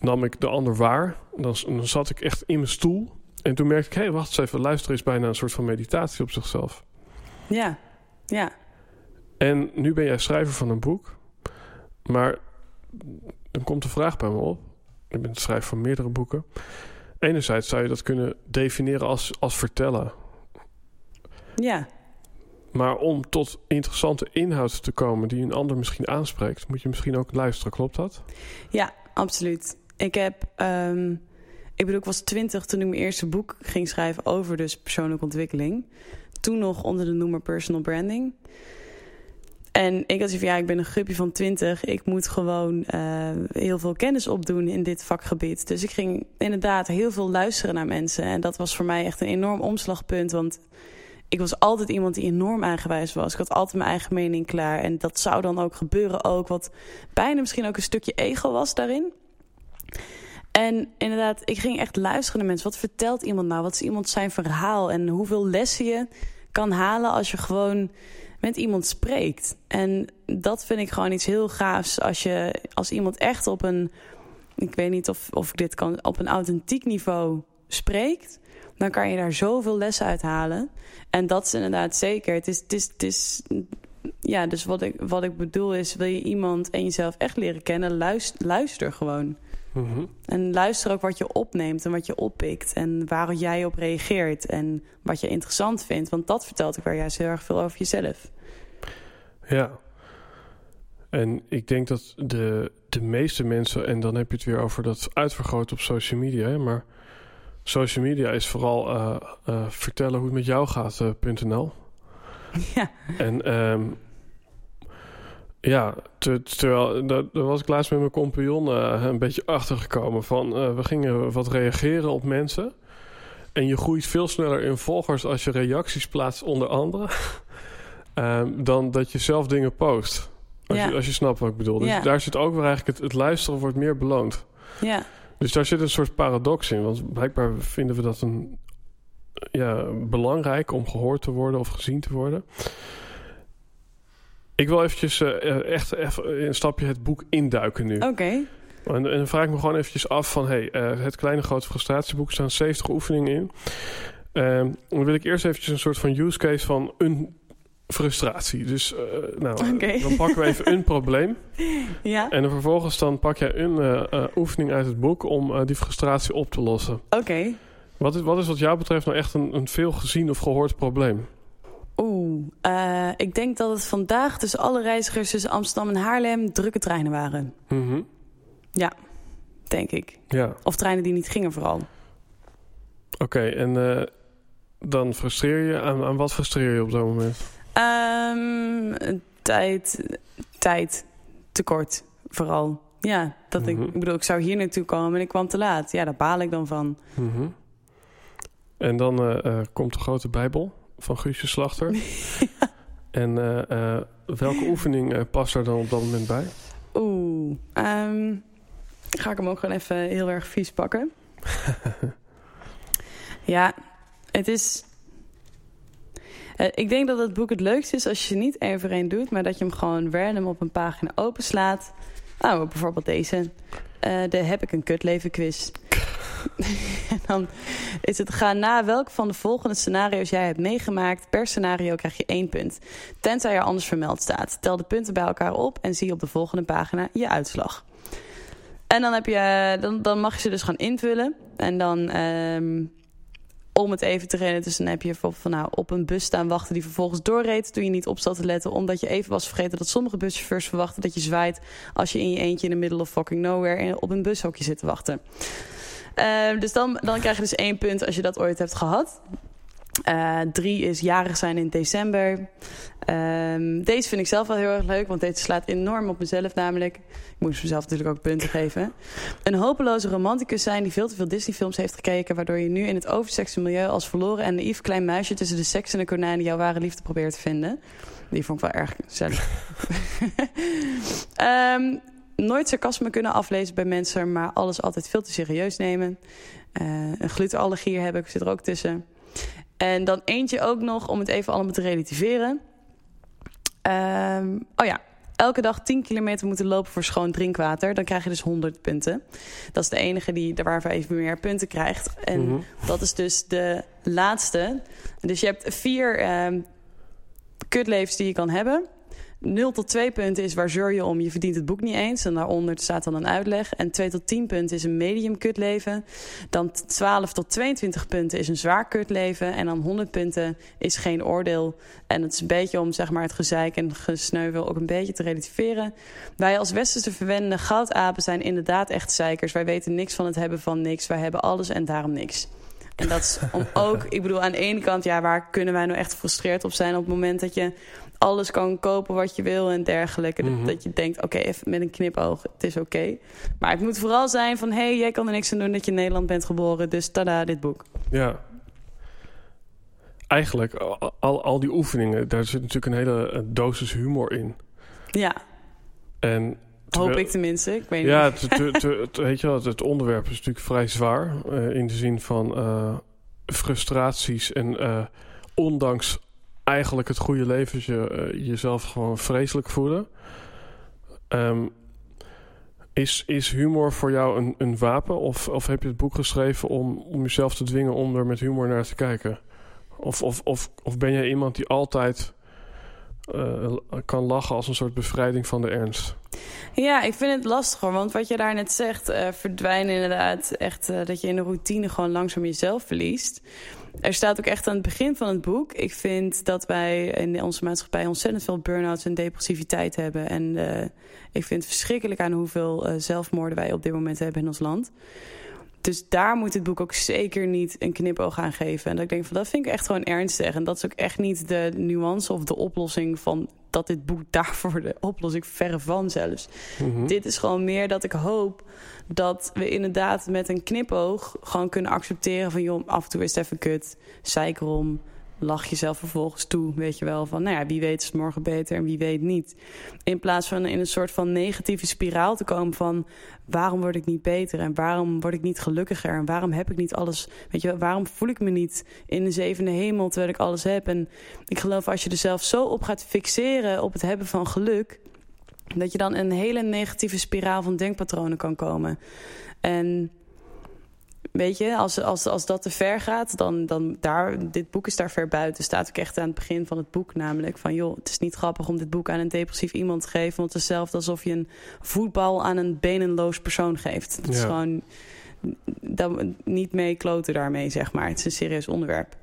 nam ik de ander waar. Dan, dan zat ik echt in mijn stoel. En toen merkte ik, hé, hey, wacht eens even. Luisteren is bijna een soort van meditatie op zichzelf. ja, ja. En nu ben jij schrijver van een boek. Maar dan komt de vraag bij me op. Ik ben schrijver van meerdere boeken. Enerzijds zou je dat kunnen definiëren als, als vertellen. Ja, Maar om tot interessante inhoud te komen die een ander misschien aanspreekt, moet je misschien ook luisteren. Klopt dat? ja, absoluut. Ik heb, ehm, ik bedoel, ik was twintig toen ik mijn eerste boek ging schrijven over dus persoonlijke ontwikkeling. Toen nog onder de noemer personal branding. En ik had zoiets van, ja, ik ben een groepje van twintig. Ik moet gewoon eh, heel veel kennis opdoen in dit vakgebied. Dus ik ging inderdaad heel veel luisteren naar mensen. En dat was voor mij echt een enorm omslagpunt. Want ik was altijd iemand die enorm eigenwijs was. Ik had altijd mijn eigen mening klaar. En dat zou dan ook gebeuren ook. Wat bijna misschien ook een stukje ego was daarin. En inderdaad, ik ging echt luisteren naar mensen. Wat vertelt iemand nou? Wat is iemand zijn verhaal? En hoeveel lessen je kan halen als je gewoon met iemand spreekt. En dat vind ik gewoon iets heel gaafs. Als, je, als iemand echt op een, ik weet niet of, of ik dit kan, op een authentiek niveau spreekt, dan kan je daar zoveel lessen uit halen. En dat is inderdaad zeker. Het is, het is, het is ja, dus wat ik, wat ik bedoel is, wil je iemand en jezelf echt leren kennen, luister, luister gewoon. Mhm. En luister ook wat je opneemt en wat je oppikt. En waar jij op reageert. En wat je interessant vindt. Want dat vertelt ook weer juist heel erg veel over jezelf. Ja. En ik denk dat de, de meeste mensen, en dan heb je het weer over dat uitvergroot op social media, hè, maar social media is vooral eh, eh, vertellen hoe het met jou gaat, eh, .nl. [laughs] Ja. En ehm, ja, ter- terwijl daar, daar was ik laatst met mijn compagnon eh, een beetje achtergekomen van eh, we gingen wat reageren op mensen. En je groeit veel sneller in volgers als je reacties plaatst onder anderen. [laughs] ehm, dan dat je zelf dingen post. Als, Ja. je, als je snapt wat ik bedoel. Dus Ja. daar zit ook weer eigenlijk het, het luisteren wordt meer beloond. Ja, Dus daar zit een soort paradox in. Want blijkbaar vinden we dat een, ja, belangrijk om gehoord te worden of gezien te worden. Ik wil eventjes eh, echt even een stapje het boek induiken nu. oké. En, en dan vraag ik me gewoon eventjes af van... Hey, eh, het kleine grote frustratieboek staan 70 oefeningen in. Ehm, dan wil ik eerst eventjes een soort van use case van een frustratie. Dus eh, nou, dan pakken we even een [laughs] probleem. Ja, En dan vervolgens dan pak jij een eh, eh, oefening uit het boek om eh, die frustratie op te lossen. oké. Wat is, wat is wat jou betreft nou echt een, een veel gezien of gehoord probleem? Oeh, eh, ik denk dat het vandaag tussen alle reizigers tussen Amsterdam en Haarlem drukke treinen waren. Mhm. Denk ik. Ja, Of treinen die niet gingen vooral. oké. En eh, dan frustreer je. Aan, aan wat frustreer je op dat moment? Ehm, tijd, tijd tekort vooral. Ja, dat ik, Mhm. ik bedoel, ik zou hier naartoe komen en ik kwam te laat. Ja, daar baal ik dan van. Mhm. En dan eh, komt de grote Bijbel van Guusje Slachter. [laughs] En eh, eh, welke oefening eh, past er dan op dat moment bij? Oeh, ehm, ga ik hem ook gewoon even heel erg vies pakken. [laughs] ja, het is... Ik denk dat het boek het leukste is als je niet één voor één doet... maar dat je hem gewoon random op een pagina openslaat. Nou, bijvoorbeeld deze. De Heb ik een kutleven quiz. [laughs] en dan is het ga na welk van de volgende scenario's jij hebt meegemaakt. Per scenario krijg je één punt. Tenzij er anders vermeld staat. Tel de punten bij elkaar op en zie op de volgende pagina je uitslag. En dan, heb je, dan, dan mag je ze dus gaan invullen. En dan, ehm, om het even te rennen, dus dan heb je bijvoorbeeld van nou, op een bus staan wachten die vervolgens doorreed. Toen je niet op zat te letten, omdat je even was vergeten dat sommige buschauffeurs verwachten dat je zwaait als je in je eentje in de middle of fucking nowhere op een bushokje zit te wachten. Ehm, dus dan, dan krijg je dus één punt als je dat ooit hebt gehad. Eh, drie is jarig zijn in december. Ehm, deze vind ik zelf wel heel erg leuk, want deze slaat enorm op mezelf namelijk. Ik moest mezelf natuurlijk ook punten geven. Een hopeloze romanticus zijn die veel te veel Disney-films heeft gekeken... waardoor je nu in het oversekse milieu als verloren en naïef klein muisje... tussen de seks en de konijnen jouw ware liefde probeert te vinden. Die vond ik wel erg gezellig. [laughs] Ehm, nooit sarcasme kunnen aflezen bij mensen... maar alles altijd veel te serieus nemen. Eh, een glutenallergie heb ik, zit er ook tussen. En dan eentje ook nog om het even allemaal te relativeren. Ehm, oh ja, elke dag 10 kilometer moeten lopen voor schoon drinkwater. Dan krijg je dus 100 punten. Dat is de enige die waar even meer punten krijgt. En Mhm. dat is dus de laatste. Dus je hebt vier ehm kutlevens die je kan hebben. 0 tot 2 punten is waar zeur je om, je verdient het boek niet eens. En daaronder staat dan een uitleg. En 2 tot 10 punten is een medium kutleven. Dan 12 tot 22 punten is een zwaar kutleven. En dan 100 punten is geen oordeel. En het is een beetje om zeg maar, het gezeik en gesneuvel ook een beetje te relativeren. Wij als westerse verwende goudapen zijn inderdaad echt zeikers. Wij weten niks van het hebben van niks. Wij hebben alles en daarom niks. En dat is om [laughs] ook, ik bedoel, aan de ene kant, ja, waar kunnen wij nou echt gefrustreerd op zijn op het moment dat je alles kan kopen wat je wil en dergelijke. Dat- Mhm. Dat je denkt, oké, even met een knipoog, het is oké. Maar het moet vooral zijn van, hé, hey, jij kan er niks aan doen dat je in Nederland bent geboren, dus tada, dit boek. Ja. eigenlijk, al, al die oefeningen, daar zit natuurlijk een hele eh, dosis humor in. Ja. En Hoop ik tenminste. Ik weet ja, niet. te, te, weet je het onderwerp is natuurlijk vrij zwaar. Uh, in de zin van uh, frustraties en uh, ondanks eigenlijk het goede leven je, jezelf gewoon vreselijk voelen. Um, is, is humor voor jou een, een wapen? Of, of heb je het boek geschreven om, om jezelf te dwingen om er met humor naar te kijken? Of, of, of, of ben jij iemand die altijd uh, kan lachen als een soort bevrijding van de ernst? Ja, ik vind het lastiger, want wat je daar net zegt, uh, verdwijnen inderdaad echt dat je in de routine gewoon langzaam jezelf verliest. Er staat ook echt aan het begin van het boek. Ik vind dat wij in onze maatschappij ontzettend veel burn-outs en depressiviteit hebben. En uh, ik vind het verschrikkelijk aan hoeveel uh, zelfmoorden wij op dit moment hebben in ons land. Dus daar moet het boek ook zeker niet een knipoog aan geven. En dat ik denk van dat vind ik echt gewoon ernstig. En dat is ook echt niet de nuance of de oplossing van dat dit boek daarvoor [laughs] de oplossing verre van zelfs. Mm -hmm. Dit is gewoon meer dat ik hoop dat we inderdaad met een knipoog gewoon kunnen accepteren van joh, af en toe is het even kut, zeik erom, lach jezelf vervolgens toe, weet je wel, van nou ja, wie weet is het morgen beter en wie weet niet. In plaats van in een soort van negatieve spiraal te komen van waarom word ik niet beter en waarom word ik niet gelukkiger en waarom heb ik niet alles, weet je wel, waarom voel ik me niet in de zevende hemel terwijl ik alles heb. En ik geloof als je er zelf zo op gaat fixeren op het hebben van geluk, dat je dan een hele negatieve spiraal van denkpatronen kan komen. En weet je, als, als, als dat te ver gaat, dan, dan daar, dit boek is daar ver buiten. Staat ook echt aan het begin van het boek namelijk van... joh, het is niet grappig om dit boek aan een depressief iemand te geven... want het is hetzelfde alsof je een voetbal aan een benenloos persoon geeft. Het ja. is gewoon dan, niet mee kloten daarmee, zeg maar. Het is een serieus onderwerp.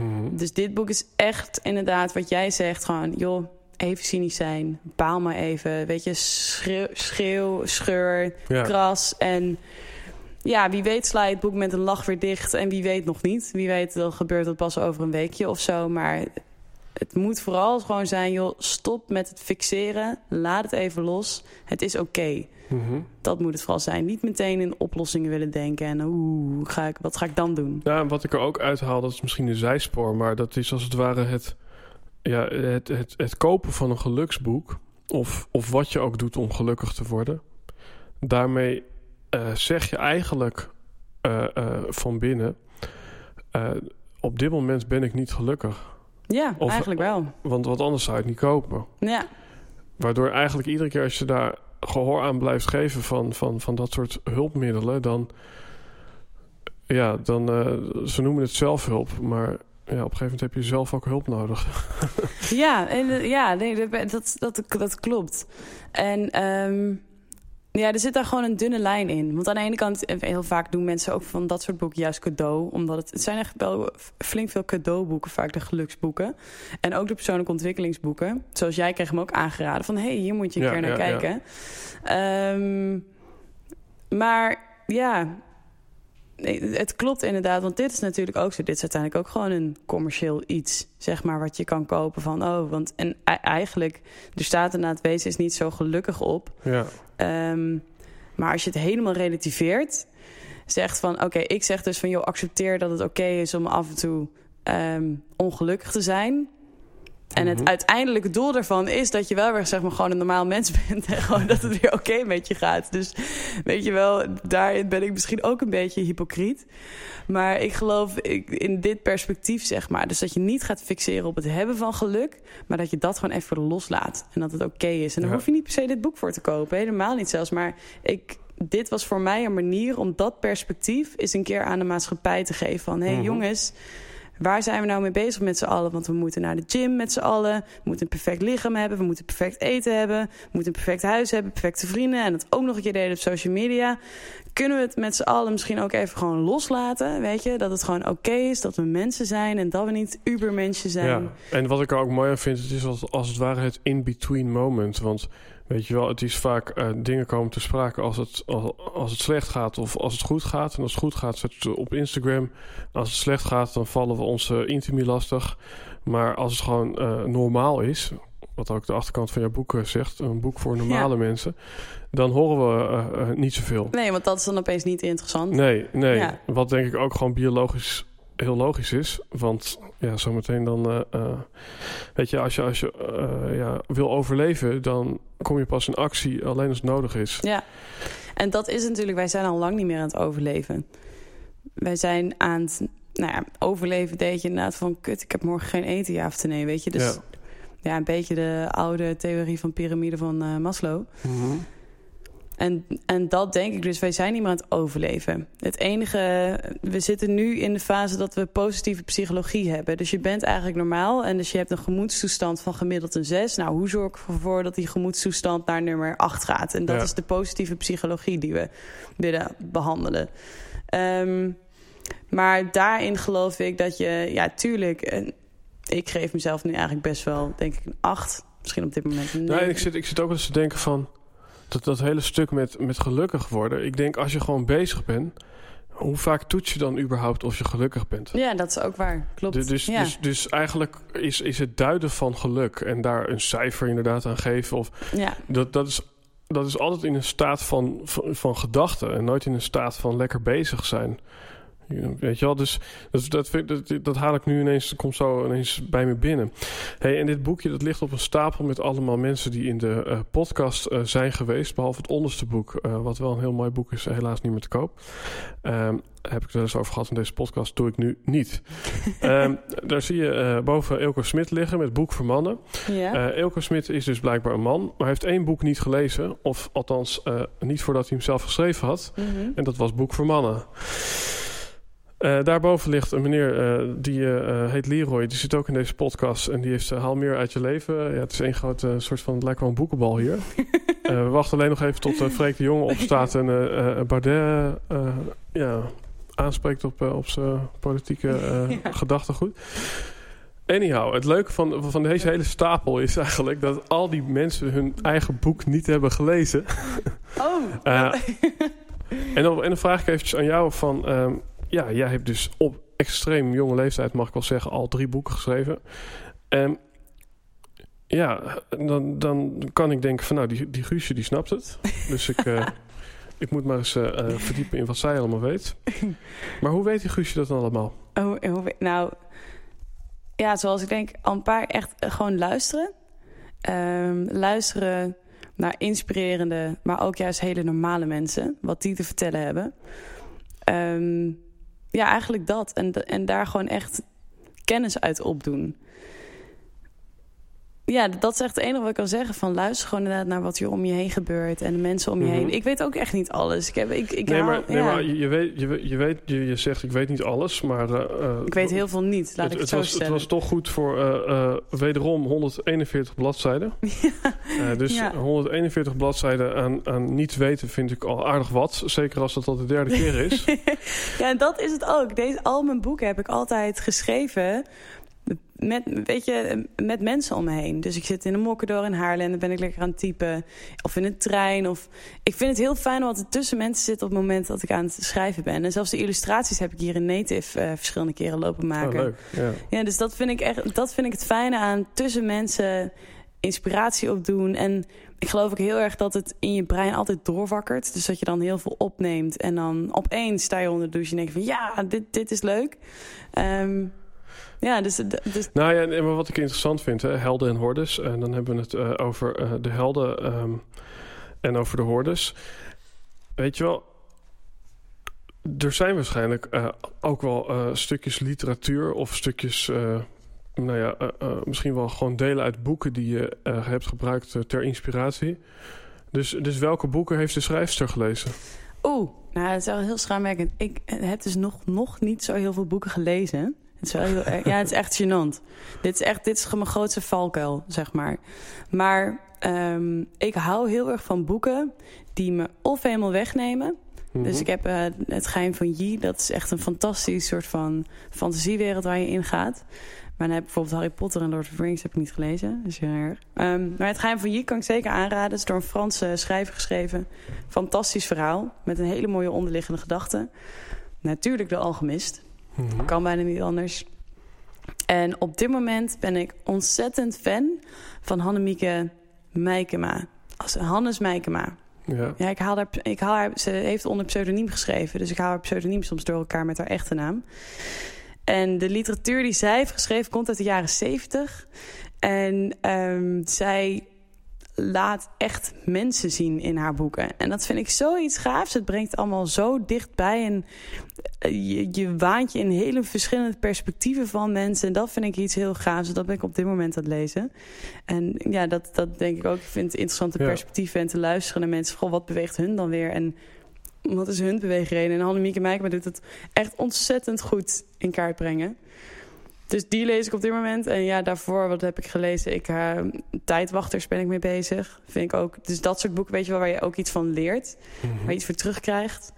Mm. Dus dit boek is echt inderdaad wat jij zegt, gewoon... joh, even cynisch zijn, baal maar even. Weet je, schreeuw, schreeuw scheur, ja. kras en ja, wie weet sla je het boek met een lach weer dicht. En wie weet nog niet. Wie weet, dan gebeurt dat pas over een weekje of zo. Maar het moet vooral gewoon zijn, joh, stop met het fixeren. Laat het even los. Het is oké. Okay. Mm -hmm. Dat moet het vooral zijn. Niet meteen in oplossingen willen denken. En oeh, ga ik, wat ga ik dan doen? Ja, wat ik er ook uithaal, dat is misschien een zijspoor. Maar dat is als het ware het, ja, het, het, het kopen van een geluksboek. Of, of wat je ook doet om gelukkig te worden. Daarmee uh, zeg je eigenlijk uh, uh, van binnen... op dit moment ben ik niet gelukkig. Ja, of, eigenlijk wel. Want wat anders zou je het niet kopen. Ja. Waardoor eigenlijk iedere keer als je daar gehoor aan blijft geven... van, van, van dat soort hulpmiddelen, dan... Ja, dan... ze noemen het zelfhulp, maar... Ja, op een gegeven moment heb je zelf ook hulp nodig. [laughs] ja, en, ja nee, dat, dat, dat klopt. En... Um... Ja, er zit daar gewoon een dunne lijn in. Want aan de ene kant, heel vaak doen mensen ook van dat soort boeken juist cadeau. Omdat het, het zijn echt wel flink veel cadeauboeken, vaak de geluksboeken. En ook de persoonlijke ontwikkelingsboeken. Zoals jij kreeg hem ook aangeraden van... hé, hey, hier moet je een ja, keer naar ja, kijken. Ja. Um, maar ja, nee, het klopt inderdaad. Want dit is natuurlijk ook zo. Dit is uiteindelijk ook gewoon een commercieel iets, zeg maar, wat je kan kopen van... oh, want en eigenlijk, er staat er na het wezen is niet zo gelukkig op... Ja. Um, maar als je het helemaal relativeert, zegt van... oké, okay, ik zeg dus van, joh, accepteer dat het oké okay is om af en toe um, ongelukkig te zijn... En het -hmm. uiteindelijke doel daarvan is dat je wel weer zeg maar, gewoon een normaal mens [laughs] bent. En gewoon dat het weer oké okay met je gaat. Dus weet je wel, daarin ben ik misschien ook een beetje hypocriet. Maar ik geloof in dit perspectief, zeg maar. Dus dat je niet gaat fixeren op het hebben van geluk. Maar dat je dat gewoon even loslaat. En dat het oké okay is. En daar ja. hoef je niet per se dit boek voor te kopen. Helemaal niet zelfs. Maar ik, dit was voor mij een manier om dat perspectief eens een keer aan de maatschappij te geven. Van hé hey, mm -hmm. jongens waar zijn we nou mee bezig met z'n allen? Want we moeten naar de gym met z'n allen. We moeten een perfect lichaam hebben. We moeten perfect eten hebben. We moeten een perfect huis hebben. Perfecte vrienden. En dat ook nog een keer delen op social media. Kunnen we het met z'n allen misschien ook even gewoon loslaten? Weet je? Dat het gewoon oké is. Dat we mensen zijn. En dat we niet ubermensen zijn. Ja, en wat ik ook mooi vind. Het is als, als het ware het in-between moment. Want Weet je wel, het is vaak uh, dingen komen te sprake als het, als, als, het slecht gaat of als het goed gaat. En als het goed gaat, zetten we het op Instagram. Als het slecht gaat, dan vallen we ons uh, intimi lastig. Maar als het gewoon uh, normaal is, wat ook de achterkant van jouw boek zegt, een boek voor normale ja. mensen, dan horen we niet zoveel. Nee, want dat is dan opeens niet interessant. Nee, nee. Ja. Wat denk ik ook gewoon biologisch heel logisch is. Want ja, zometeen dan... eh, eh, weet je, als je, als je eh, ja, wil overleven... dan kom je pas in actie alleen als het nodig is. Ja, en dat is natuurlijk, wij zijn al lang niet meer aan het overleven. Wij zijn aan het, nou ja, overleven deed je inderdaad van, kut, ik heb morgen geen eten, ja of nee, weet je. Dus Ja. ja, een beetje de oude theorie van piramide van Maslow. Mhm. En, en dat denk ik dus, wij zijn niet meer aan het overleven. Het enige, we zitten nu in de fase dat we positieve psychologie hebben. Dus je bent eigenlijk normaal en dus je hebt een gemoedstoestand van gemiddeld een 6. Nou, hoe zorg ik ervoor dat die gemoedstoestand naar nummer 8 gaat? En dat Ja. is de positieve psychologie die we willen behandelen. Ehm, maar daarin geloof ik dat je, ja, tuurlijk, en ik geef mezelf nu eigenlijk best wel, denk ik, een 8. Misschien op dit moment een Nee, ik zit, ik zit ook eens te denken van... Dat, dat hele stuk met, met gelukkig worden. Ik denk, als je gewoon bezig bent... Hoe vaak toets je dan überhaupt of je gelukkig bent? Ja, dat is ook waar. Klopt. Dus, dus, ja. dus, dus eigenlijk is, is het duiden van geluk... en daar een cijfer inderdaad aan geven... Of, ja. dat, dat, is, dat is altijd in een staat van, van, van gedachten... en nooit in een staat van lekker bezig zijn. Ja, Weet je wel, dus dat, dat, vind- dat, dat haal ik nu ineens, komt zo ineens bij me binnen. Hey, en dit boekje dat ligt op een stapel met allemaal mensen die in de eh, podcast eh, zijn geweest. Behalve het onderste boek, eh, wat wel een heel mooi boek is, helaas niet meer te koop. Ehm, heb ik het wel eens over gehad in deze podcast, doe ik nu niet. [laughs] Ehm, daar zie je boven Elko Smit liggen met Boek voor Mannen. ja. Elko Smit is dus blijkbaar een man, maar hij heeft één boek niet gelezen. Of althans, niet voordat hij hem zelf geschreven had. Mhm. En dat was Boek voor Mannen. Eh, daarboven ligt een meneer eh, die eh, heet Leroy. Die zit ook in deze podcast. En die heeft Haal meer uit je leven. Ja, het is één grote soort van... Het lijkt wel een boekenbal hier. [laughs] We wachten alleen nog even tot Freek de Jonge opstaat. En eh, ja, aanspreekt op, op zijn politieke [laughs] Ja. gedachtegoed. Anyhow, het leuke van, van deze hele stapel is eigenlijk... dat al die mensen hun eigen boek niet hebben gelezen. Oh. [laughs] En, dan, en dan vraag ik eventjes aan jou van... ehm, ja, jij hebt dus op extreem jonge leeftijd, mag ik wel zeggen, al drie boeken geschreven. Ehm, ja, dan, dan kan ik denken van nou, die, die Guusje die snapt het. Dus ik, eh, [laughs] ik moet maar eens eh, eh, verdiepen in wat zij allemaal weet. Maar hoe weet die Guusje dat dan allemaal? Oh, en hoe- nou, ja, zoals ik denk, al een paar echt gewoon luisteren. Ehm, luisteren naar inspirerende, maar ook juist hele normale mensen. Wat die te vertellen hebben. Ehm, ja, eigenlijk dat. En, en daar gewoon echt kennis uit opdoen. Ja, dat is echt het enige wat ik kan zeggen. Van luister gewoon inderdaad naar wat hier om je heen gebeurt. En de mensen om je Mhm. heen. Ik weet ook echt niet alles. Ik, heb, ik, ik nee, haal- maar, nee, ja. maar je, weet, je, weet- je, weet je, je zegt ik weet niet alles, maar... eh, eh, Ik weet heel veel niet, laat het, ik het, het zo was, het was toch goed voor eh, wederom 141 bladzijden. [laughs] Eh, dus Ja. 141 bladzijden aan, aan niet weten vind ik al aardig wat. Zeker als dat al de derde keer is. [laughs] Ja, en dat is het ook. Deze, al mijn boeken heb ik altijd geschreven met, weet je, met mensen om me heen. Dus ik zit in een mokkendoor in Haarlem en dan ben ik lekker aan het typen. Of in een trein. Of... Ik vind het heel fijn om altijd tussen mensen zitten op het moment dat ik aan het schrijven ben. En zelfs de illustraties heb ik hier in Native eh, verschillende keren lopen Oh, maken. leuk. Ja. Ja, dus dat vind ik echt, dat vind ik het fijne aan tussen mensen inspiratie opdoen. En ik geloof ook heel erg dat het in je brein altijd doorwakkert. Dus dat je dan heel veel opneemt en dan opeens sta je onder de douche en denk je van ja, dit, dit is leuk. Ehm, ja, dus, dus Nou ja, en wat ik interessant vind, hè, helden en hordes. En dan hebben we het eh, over eh, de helden ehm, en over de hordes. Weet je wel, er zijn waarschijnlijk eh, ook wel eh, stukjes literatuur of stukjes, eh, nou ja, eh, eh, misschien wel gewoon delen uit boeken die je eh, hebt gebruikt eh, ter inspiratie. Dus, dus welke boeken heeft de schrijfster gelezen? Oeh, nou, dat is wel heel schaamwerkend. Ik heb dus nog, nog niet zo heel veel boeken gelezen. Het is wel heel erg, ja, het is echt gênant. Dit is echt, dit is mijn grootste valkuil, zeg maar. Maar ehm, ik hou heel erg van boeken die me of helemaal wegnemen. Mhm. Dus ik heb eh, Het Geheim van Yi. Dat is echt een fantastisch soort van fantasiewereld waar je in gaat. Maar dan heb ik bijvoorbeeld Harry Potter en Lord of the Rings heb ik niet gelezen. Dus heel erg. Ehm, maar Het Geheim van Yi kan ik zeker aanraden. Het is door een Franse schrijver geschreven. Fantastisch verhaal. Met een hele mooie onderliggende gedachte. Natuurlijk de alchemist. Mhm. Kan bijna niet anders. En op dit moment ben ik ontzettend fan van Hannemieke Meikema. Als Hannes Meikema. Ja. Ja, ik haal haar, ik haal haar, ze heeft onder pseudoniem geschreven. Dus ik haal haar pseudoniem soms door elkaar met haar echte naam. En de literatuur die zij heeft geschreven komt uit de jaren zeventig. En um, zij laat echt mensen zien in haar boeken. En dat vind ik zoiets gaafs. Het brengt allemaal zo dichtbij. En eh, je, je waant je in hele verschillende perspectieven van mensen. En dat vind ik iets heel gaafs. Dat ben ik op dit moment aan het lezen. En ja, dat, dat denk ik ook. Ik vind het interessante perspectieven. En te luisteren naar mensen. Goh, wat beweegt hun dan weer? En wat is hun beweegreden? En Hannemieke Meijkma doet het echt ontzettend goed in kaart brengen. Dus die lees ik op dit moment. En ja, daarvoor, wat heb ik gelezen? Ik, uh, Tijdwachters ben ik mee bezig. Vind ik ook. Dus dat soort boeken, weet je wel, waar je ook iets van leert. Mhm. Waar je iets voor terugkrijgt.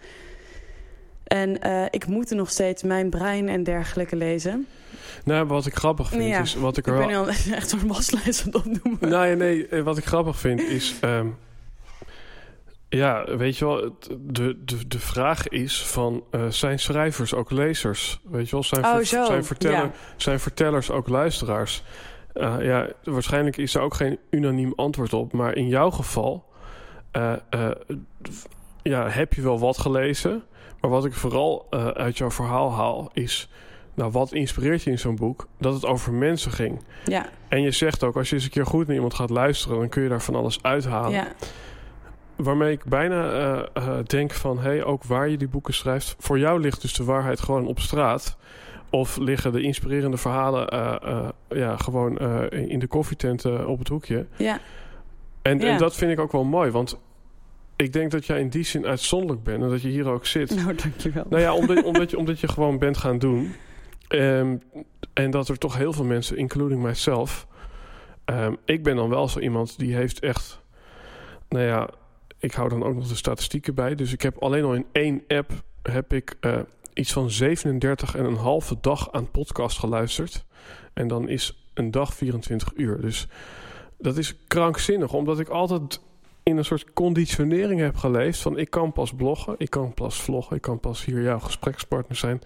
En uh, ik moet er nog steeds Mijn Brein en dergelijke lezen. Nou, wat ik grappig vind ja, is... Wat ik, er ik ben wel... [laughs] echt zo'n waslijst aan het opnoemen. Nee, nee, eh, wat ik grappig vind is... Um, ja, weet je wel, de, de, de vraag is van, uh, zijn schrijvers ook lezers? Weet je wel, zijn, oh, zijn, verteller, zijn vertellers ook luisteraars? Uh, ja, waarschijnlijk is er ook geen unaniem antwoord op. Maar in jouw geval uh, ja, heb je wel wat gelezen. Maar wat ik vooral uit jouw verhaal haal is... Nou, wat inspireert je in zo'n boek? Dat het over mensen ging. Ja. En je zegt ook, als je eens een keer goed naar iemand gaat luisteren... dan kun je daar van alles uithalen. Ja waarmee ik bijna uh, uh, denk van... hey, ook waar je die boeken schrijft... voor jou ligt dus de waarheid gewoon op straat... of liggen de inspirerende verhalen uh, ja, gewoon in de koffietenten op het hoekje. Ja. En, ja. en dat vind ik ook wel mooi, want... Ik denk dat jij in die zin uitzonderlijk bent en dat je hier ook zit. Nou, dankjewel. Nou ja, [laughs] omdat, omdat, je, omdat je gewoon bent gaan doen. Um, en dat er toch heel veel mensen, including myself... Um, ik ben dan wel zo iemand die heeft echt... Nou ja, ik hou dan ook nog de statistieken bij. Dus ik heb alleen al in één app heb ik uh, iets van 37 en een halve dag aan podcast geluisterd. En dan is een dag 24 uur. Dus dat is krankzinnig, omdat ik altijd in een soort conditionering heb geleefd van ik kan pas bloggen, ik kan pas vloggen, ik kan pas hier jouw gesprekspartner zijn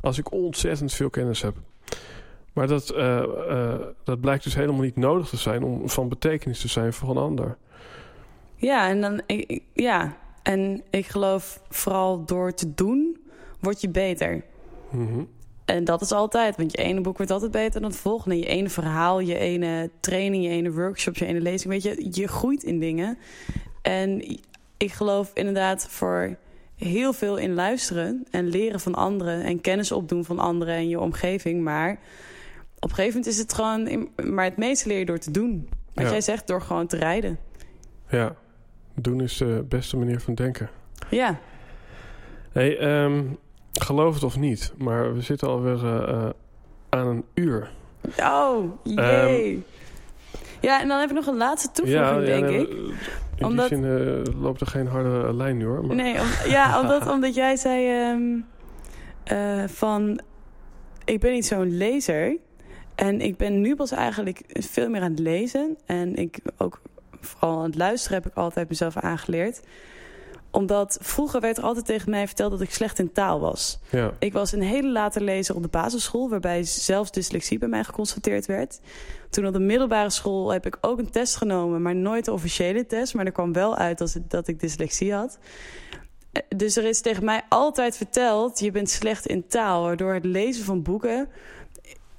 als ik ontzettend veel kennis heb. Maar dat, uh, uh, dat blijkt dus helemaal niet nodig te zijn om van betekenis te zijn voor een ander. Ja, en dan, ik, ja. En ik geloof vooral door te doen, word je beter. Mm En dat is altijd, want je ene boek wordt altijd beter dan het volgende. Je ene verhaal, je ene training, je ene workshop, je ene lezing. Weet je, je groeit in dingen. En ik geloof inderdaad voor heel veel in luisteren en leren van anderen en kennis opdoen van anderen en je omgeving. Maar op een gegeven moment is het gewoon, maar het meeste leer je door te doen. Wat jij zegt, door gewoon te rijden. Ja, doen is de beste manier van denken. Ja. Hey, um, geloof het of niet, maar we zitten alweer uh, aan een uur. Oh, jee. Um, ja, en dan heb ik nog een laatste toevoeging, ja, denk ja, ik. In omdat... die zin uh, loopt er geen harde lijn nu, hoor. Maar... Nee, om, ja, [laughs] omdat, omdat jij zei um, uh, van... Ik ben niet zo'n lezer... En ik ben nu pas eigenlijk veel meer aan het lezen. En ik ook vooral aan het luisteren heb ik altijd mezelf aangeleerd omdat vroeger werd er altijd tegen mij verteld dat ik slecht in taal was. Ja. Ik was een hele late lezer op de basisschool... waarbij zelfs dyslexie bij mij geconstateerd werd. Toen op de middelbare school heb ik ook een test genomen... maar nooit de officiële test. Maar er kwam wel uit dat ik dyslexie had. Dus er is tegen mij altijd verteld... je bent slecht in taal. Waardoor het lezen van boeken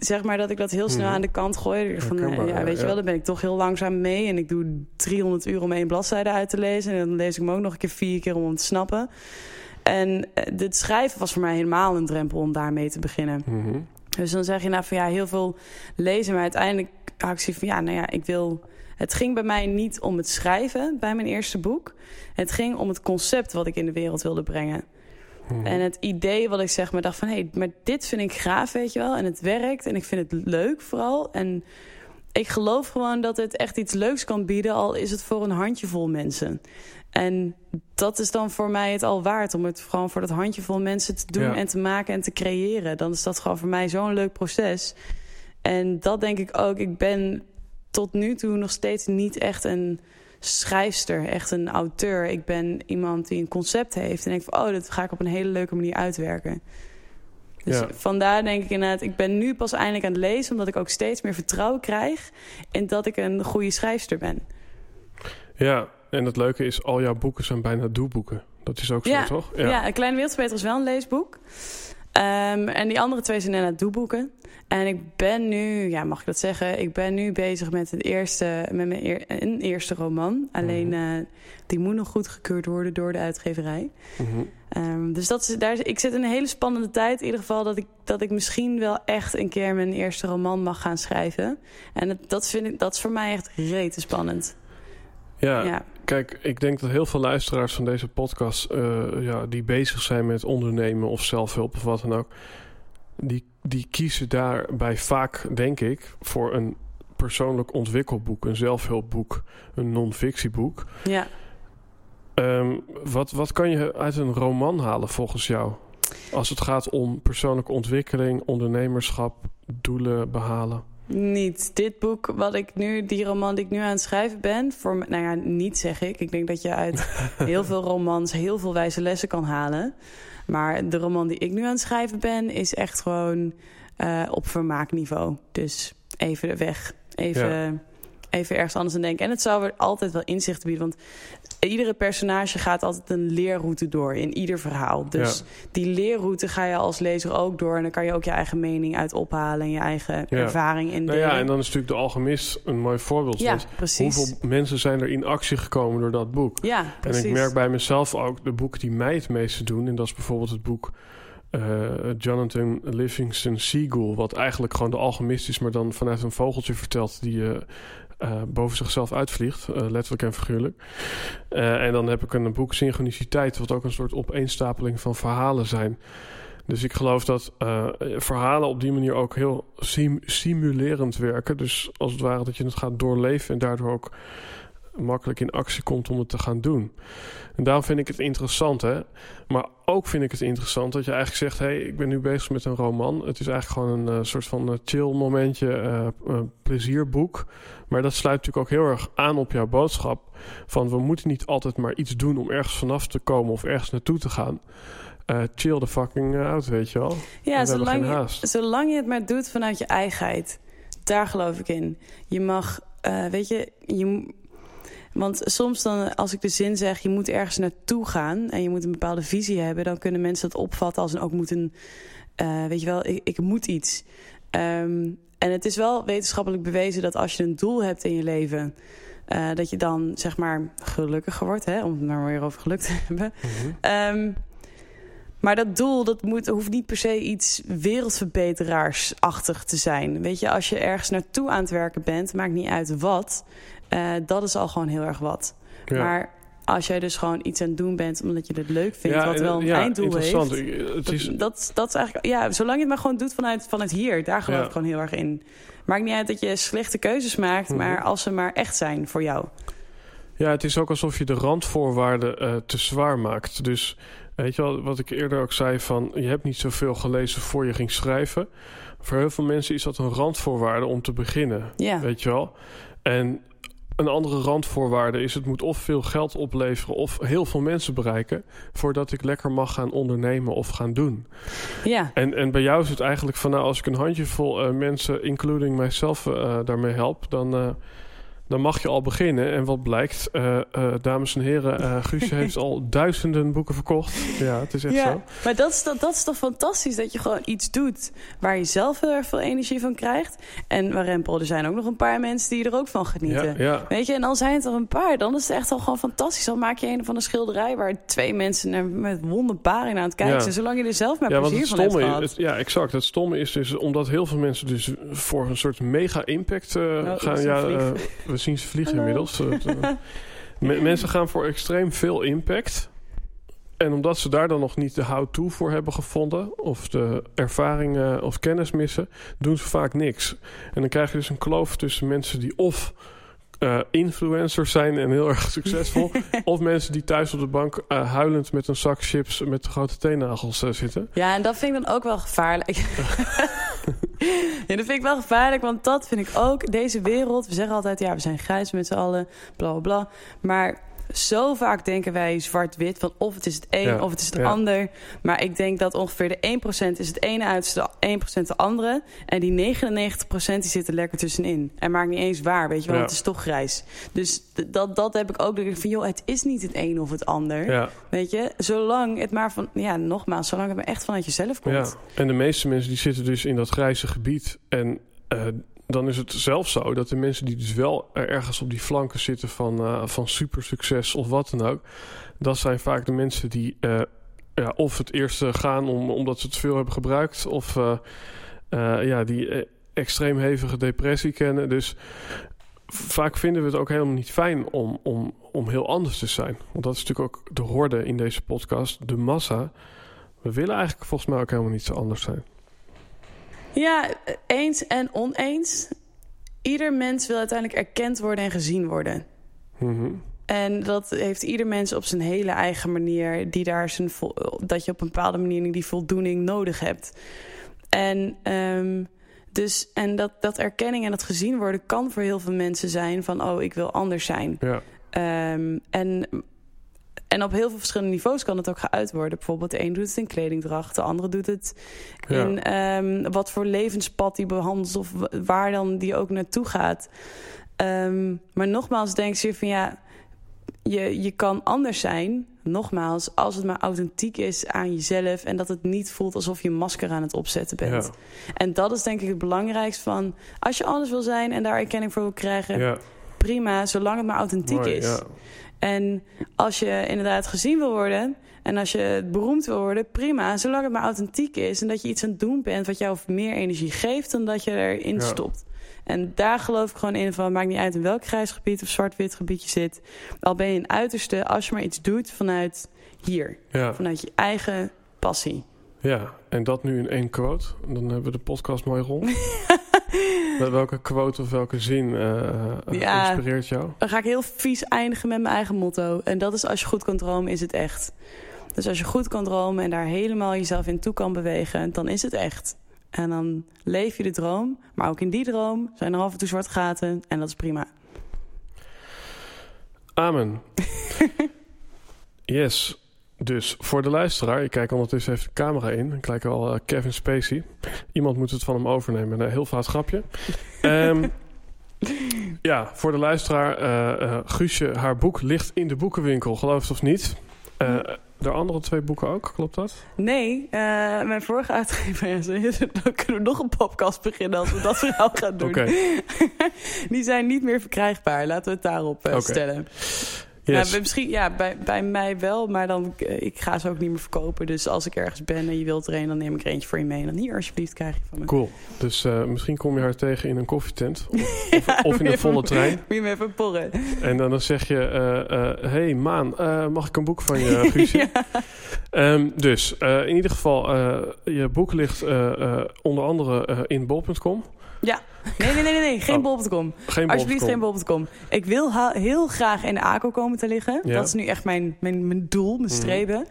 zeg maar dat ik dat heel snel mhm. aan de kant gooi. Van, uh, ja, weet je wel, dan ben ik toch heel langzaam mee. En ik doe 300 uur om één bladzijde uit te lezen. En dan lees ik hem ook nog een keer vier keer om hem te snappen. En het schrijven was voor mij helemaal een drempel om daarmee te beginnen. Mhm. Dus dan zeg je nou van ja, heel veel lezen. Maar uiteindelijk had ik zoiets van ja, nou ja, ik wil... Het ging bij mij niet om het schrijven bij mijn eerste boek. Het ging om het concept wat ik in de wereld wilde brengen. Mhm. En het idee wat ik zeg maar dacht van... hé, hey, maar dit vind ik gaaf, weet je wel. En het werkt en ik vind het leuk vooral. En ik geloof gewoon dat het echt iets leuks kan bieden... al is het voor een handjevol mensen. En dat is dan voor mij het al waard... om het gewoon voor dat handjevol mensen te doen en te maken en te creëren. Dan is dat gewoon voor mij zo'n leuk proces. En dat denk ik ook. Ik ben tot nu toe nog steeds niet echt een schrijfster, echt een auteur. Ik ben iemand die een concept heeft en denk van... oh, dat ga ik op een hele leuke manier uitwerken. Dus ja. vandaar denk ik inderdaad... ik ben nu pas eindelijk aan het lezen... omdat ik ook steeds meer vertrouwen krijg... in dat ik een goede schrijfster ben. Ja, en het leuke is... al jouw boeken zijn bijna doelboeken. Dat is ook zo, ja. toch? Ja, ja Een Kleine Wereldverbeter is wel een leesboek. Ehm, en die andere twee zijn inderdaad doeboeken. En ik ben nu, ja, mag ik dat zeggen? Ik ben nu bezig met, het eerste, met mijn eer, een eerste roman. Alleen Mhm. eh, die moet nog goedgekeurd worden door de uitgeverij. Mhm. Ehm, dus dat is, daar, ik zit in een hele spannende tijd. In ieder geval dat ik, dat ik misschien wel echt een keer mijn eerste roman mag gaan schrijven. En dat, dat, vind ik, dat is voor mij echt rete spannend. Ja, Ja. kijk, ik denk dat heel veel luisteraars van deze podcast... eh, ja, die bezig zijn met ondernemen of zelfhulp of wat dan ook... die, die kiezen daarbij vaak, denk ik, voor een persoonlijk ontwikkelboek... een zelfhulpboek, een non-fictieboek. ja. Ehm, wat, wat kan je uit een roman halen volgens jou? Als het gaat om persoonlijke ontwikkeling, ondernemerschap, doelen behalen. Niet. Dit boek, wat ik nu, die roman die ik nu aan het schrijven ben, voor, nou ja, niet zeg ik. Ik denk dat je uit [laughs] heel veel romans heel veel wijze lessen kan halen. Maar de roman die ik nu aan het schrijven ben, is echt gewoon eh, op vermaakniveau. Dus even weg, even, even ergens anders aan denken. En het zou er altijd wel inzicht bieden, want iedere personage gaat altijd een leerroute door in ieder verhaal. Dus Ja. die leerroute ga je als lezer ook door. En dan kan je ook je eigen mening uit ophalen en je eigen Ja. ervaring Nou indelen. ja, en dan is natuurlijk de alchemist een mooi voorbeeld. Ja, precies. hoeveel mensen zijn er in actie gekomen door dat boek? Ja, precies. En ik merk bij mezelf ook de boeken die mij het meeste doen. En dat is bijvoorbeeld het boek eh, Jonathan Livingston Seagull. Wat eigenlijk gewoon de alchemist is, maar dan vanuit een vogeltje vertelt die eh, eh, boven zichzelf uitvliegt. eh, letterlijk en figuurlijk. Eh, en dan heb ik een boek Synchroniciteit, wat ook een soort opeenstapeling van verhalen zijn. Dus ik geloof dat verhalen op die manier ook heel sim- simulerend werken. Dus als het ware dat je het gaat doorleven en daardoor ook makkelijk in actie komt om het te gaan doen. En daarom vind ik het interessant, hè. Maar ook vind ik het interessant dat je eigenlijk zegt... hé, hey, ik ben nu bezig met een roman. Het is eigenlijk gewoon een eh, soort van eh, chill momentje, eh, plezierboek. Maar dat sluit natuurlijk ook heel erg aan op jouw boodschap... van we moeten niet altijd maar iets doen om ergens vanaf te komen... of ergens naartoe te gaan. Chill the fucking out, weet je wel. Ja, zolang je, zolang je het maar doet vanuit je eigenheid. Daar geloof ik in. Je mag, weet je, je, want soms dan, als ik de zin zeg, je moet ergens naartoe gaan en je moet een bepaalde visie hebben, dan kunnen mensen dat opvatten als een ook moet een, eh, weet je wel, ik, ik moet iets. Ehm, en het is wel wetenschappelijk bewezen dat als je een doel hebt in je leven, eh, dat je dan zeg maar gelukkiger wordt, hè, om het maar weer over geluk te [laughs] hebben. Ehm, maar dat doel dat moet, hoeft niet per se iets wereldverbeteraarsachtig te zijn. Weet je, als je ergens naartoe aan het werken bent, maakt niet uit wat. Eh, dat is al gewoon heel erg wat. Ja. Maar als jij dus gewoon iets aan het doen bent omdat je het leuk vindt, wat wel een ja, einddoel interessant. heeft. Het is, Dat, dat, is eigenlijk, ja, zolang je het maar gewoon doet vanuit, vanuit hier, daar geloof Ja. ik gewoon heel erg in. Maakt niet uit dat je slechte keuzes maakt, Mhm. maar als ze maar echt zijn voor jou. Ja, het is ook alsof je de randvoorwaarden eh, te zwaar maakt. Dus weet je wel, wat ik eerder ook zei van... je hebt niet zoveel gelezen voor je ging schrijven. Voor heel veel mensen is dat een randvoorwaarde om te beginnen. Ja, Weet je wel? En een andere randvoorwaarde is... het moet of veel geld opleveren of heel veel mensen bereiken... voordat ik lekker mag gaan ondernemen of gaan doen. ja. En, en bij jou is het eigenlijk van... nou, als ik een handjevol eh, mensen, including mijzelf, eh, daarmee help... dan... dan mag je al beginnen. En wat blijkt, eh, eh, dames en heren, Guusje [laughs] heeft al duizenden boeken verkocht. Ja, het is echt ja, zo. maar dat is, dat, dat is toch fantastisch dat je gewoon iets doet waar je zelf heel erg veel energie van krijgt. En waar Rempel, er zijn ook nog een paar mensen die er ook van genieten. Ja, ja. Weet je, en al zijn het er een paar, dan is het echt al gewoon fantastisch. Dan maak je een van een schilderij waar twee mensen naar, met wonderbaring aan het kijken zijn. Zolang je er zelf maar plezier het van hebt gehad. is, het- ja, exact. Het stomme is dus omdat heel veel mensen dus voor een soort mega impact Oh, gaan. Ja, we zien ze vliegen Hallo. inmiddels. Eh, eh, me- [laughs] mensen gaan voor extreem veel impact. En omdat ze daar dan nog niet de how-to voor hebben gevonden, of de ervaring eh, of kennis missen, doen ze vaak niks. En dan krijg je dus een kloof tussen mensen die of eh, influencers zijn en heel erg succesvol, [laughs] of mensen die thuis op de bank huilend met een zak chips met grote teennagels eh, zitten. Ja, en dat vind ik dan ook wel gevaarlijk. [laughs] [laughs] ja, dat vind ik wel gevaarlijk, want dat vind ik ook. Deze wereld, we zeggen altijd, ja, we zijn grijs met z'n allen, bla bla bla. Maar zo vaak denken wij zwart-wit. Van of het is het een Ja, of het is het ja. ander. Maar ik denk dat ongeveer de 1% is het ene uiterste, de 1% de andere. En die 99% die zitten lekker tussenin. En maakt niet eens waar, weet je wel. Ja. Het is toch grijs. Dus dat, dat heb ik ook. Dat ik van, joh, het is niet het een of het ander. Weet je, zolang het maar van, ja, nogmaals, zolang het maar echt vanuit jezelf komt. ja. En de meeste mensen die zitten dus in dat grijze gebied. En eh, dan is het zelfs zo dat de mensen die dus wel er ergens op die flanken zitten van, eh van supersucces of wat dan ook. Dat zijn vaak de mensen die eh, ja, of het eerste gaan om, omdat ze het veel hebben gebruikt. Of eh, ja, die extreem hevige depressie kennen. Dus vaak vinden we het ook helemaal niet fijn om, om, om heel anders te zijn. Want dat is natuurlijk ook de horde in deze podcast, de massa. We willen eigenlijk volgens mij ook helemaal niet zo anders zijn. Ja, eens en oneens. Ieder mens wil uiteindelijk erkend worden en gezien worden. Mhm. En dat heeft ieder mens op zijn hele eigen manier, die daar zijn dat je op een bepaalde manier die voldoening nodig hebt. En, ehm, dus, en dat, dat erkenning en dat gezien worden kan voor heel veel mensen zijn van, oh, ik wil anders zijn. Ja, Ehm, en, en op heel veel verschillende niveaus kan het ook geuit worden. Bijvoorbeeld de een doet het in kledingdracht, de andere doet het Ja. in ehm, wat voor levenspad die behandelt of wa- waar dan die ook naartoe gaat. Ehm, maar nogmaals, denk je van ja, je, je kan anders zijn. Nogmaals, als het maar authentiek is aan jezelf en dat het niet voelt alsof je een masker aan het opzetten bent. ja, En dat is denk ik het belangrijkste van als je anders wil zijn en daar erkenning voor wil krijgen, ja. prima, zolang het maar authentiek Mooi, is. ja. En als je inderdaad gezien wil worden en als je beroemd wil worden, prima, zolang het maar authentiek is en dat je iets aan het doen bent wat jou meer energie geeft dan dat je erin Ja. stopt. En daar geloof ik gewoon in van, maakt niet uit in welk grijs gebied of zwart-wit gebied je zit. Al ben je een uiterste, als je maar iets doet vanuit hier, Ja, vanuit je eigen passie. ja, en dat nu in één quote. Dan hebben we de podcast mooi rond. [laughs] Met welke quote of welke zin eh, eh, Ja. inspireert jou? Dan ga ik heel vies eindigen met mijn eigen motto. En dat is als je goed kan dromen, is het echt. Dus als je goed kan dromen en daar helemaal jezelf in toe kan bewegen, dan is het echt. En dan leef je de droom. Maar ook in die droom zijn er af en toe zwarte gaten. En dat is prima. Amen. [laughs] yes. Dus voor de luisteraar, ik kijk ondertussen even de camera in. Ik kijk al eh, Kevin Spacey. Iemand moet het van hem overnemen. Een heel fout grapje. [laughs] Ehm, ja, voor de luisteraar, eh, Guusje, haar boek ligt in de boekenwinkel, geloof het of niet. Eh de andere twee boeken ook, klopt dat? Nee, mijn vorige uitgever, ja, [laughs] dan kunnen we nog een podcast beginnen als we dat verhaal gaan doen. Oké. [laughs] Die zijn niet meer verkrijgbaar. Laten we het daarop eh, Oké. stellen. Yes. Ja, misschien, ja, bij, bij mij wel, maar dan, eh, ik ga ze ook niet meer verkopen. Dus als ik ergens ben en je wilt er een, dan neem ik er eentje voor je mee. En dan hier, alsjeblieft, krijg je van me. Cool. Dus eh, misschien kom je haar tegen in een koffietent. [laughs] Of, of, of in een Even- volle trein. Moet je me even porren. En dan, dan zeg je... eh, eh, hey Maan, mag ik een boek van je, [laughs] Guusje? Ja. Ehm, dus in ieder geval, je boek ligt onder andere in bol.com. Nee, nee, nee, nee, nee. geen Oh. bol.com. Alsjeblieft geen bol.com. Ik wil heel graag in de ACO komen te liggen. Ja. Dat is nu echt mijn, mijn, mijn doel, mijn Mhm. streven.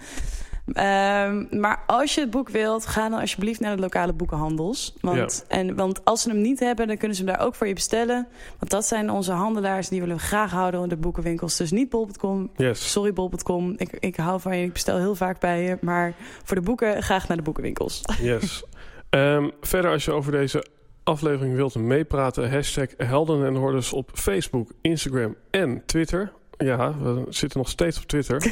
Ehm, maar als je het boek wilt, ga dan alsjeblieft naar de lokale boekenhandels. Want, en, want als ze hem niet hebben, dan kunnen ze hem daar ook voor je bestellen. Want dat zijn onze handelaars, die willen we graag houden in de boekenwinkels. Dus niet bol.com, Yes. Sorry bol.com, ik, ik hou van je, ik bestel heel vaak bij je. Maar voor de boeken graag naar de boekenwinkels. yes. [laughs] Ehm, verder, als je over deze aflevering wilt meepraten... hashtag Helden en Hordes op Facebook, Instagram en Twitter. Ja, we zitten nog steeds op Twitter.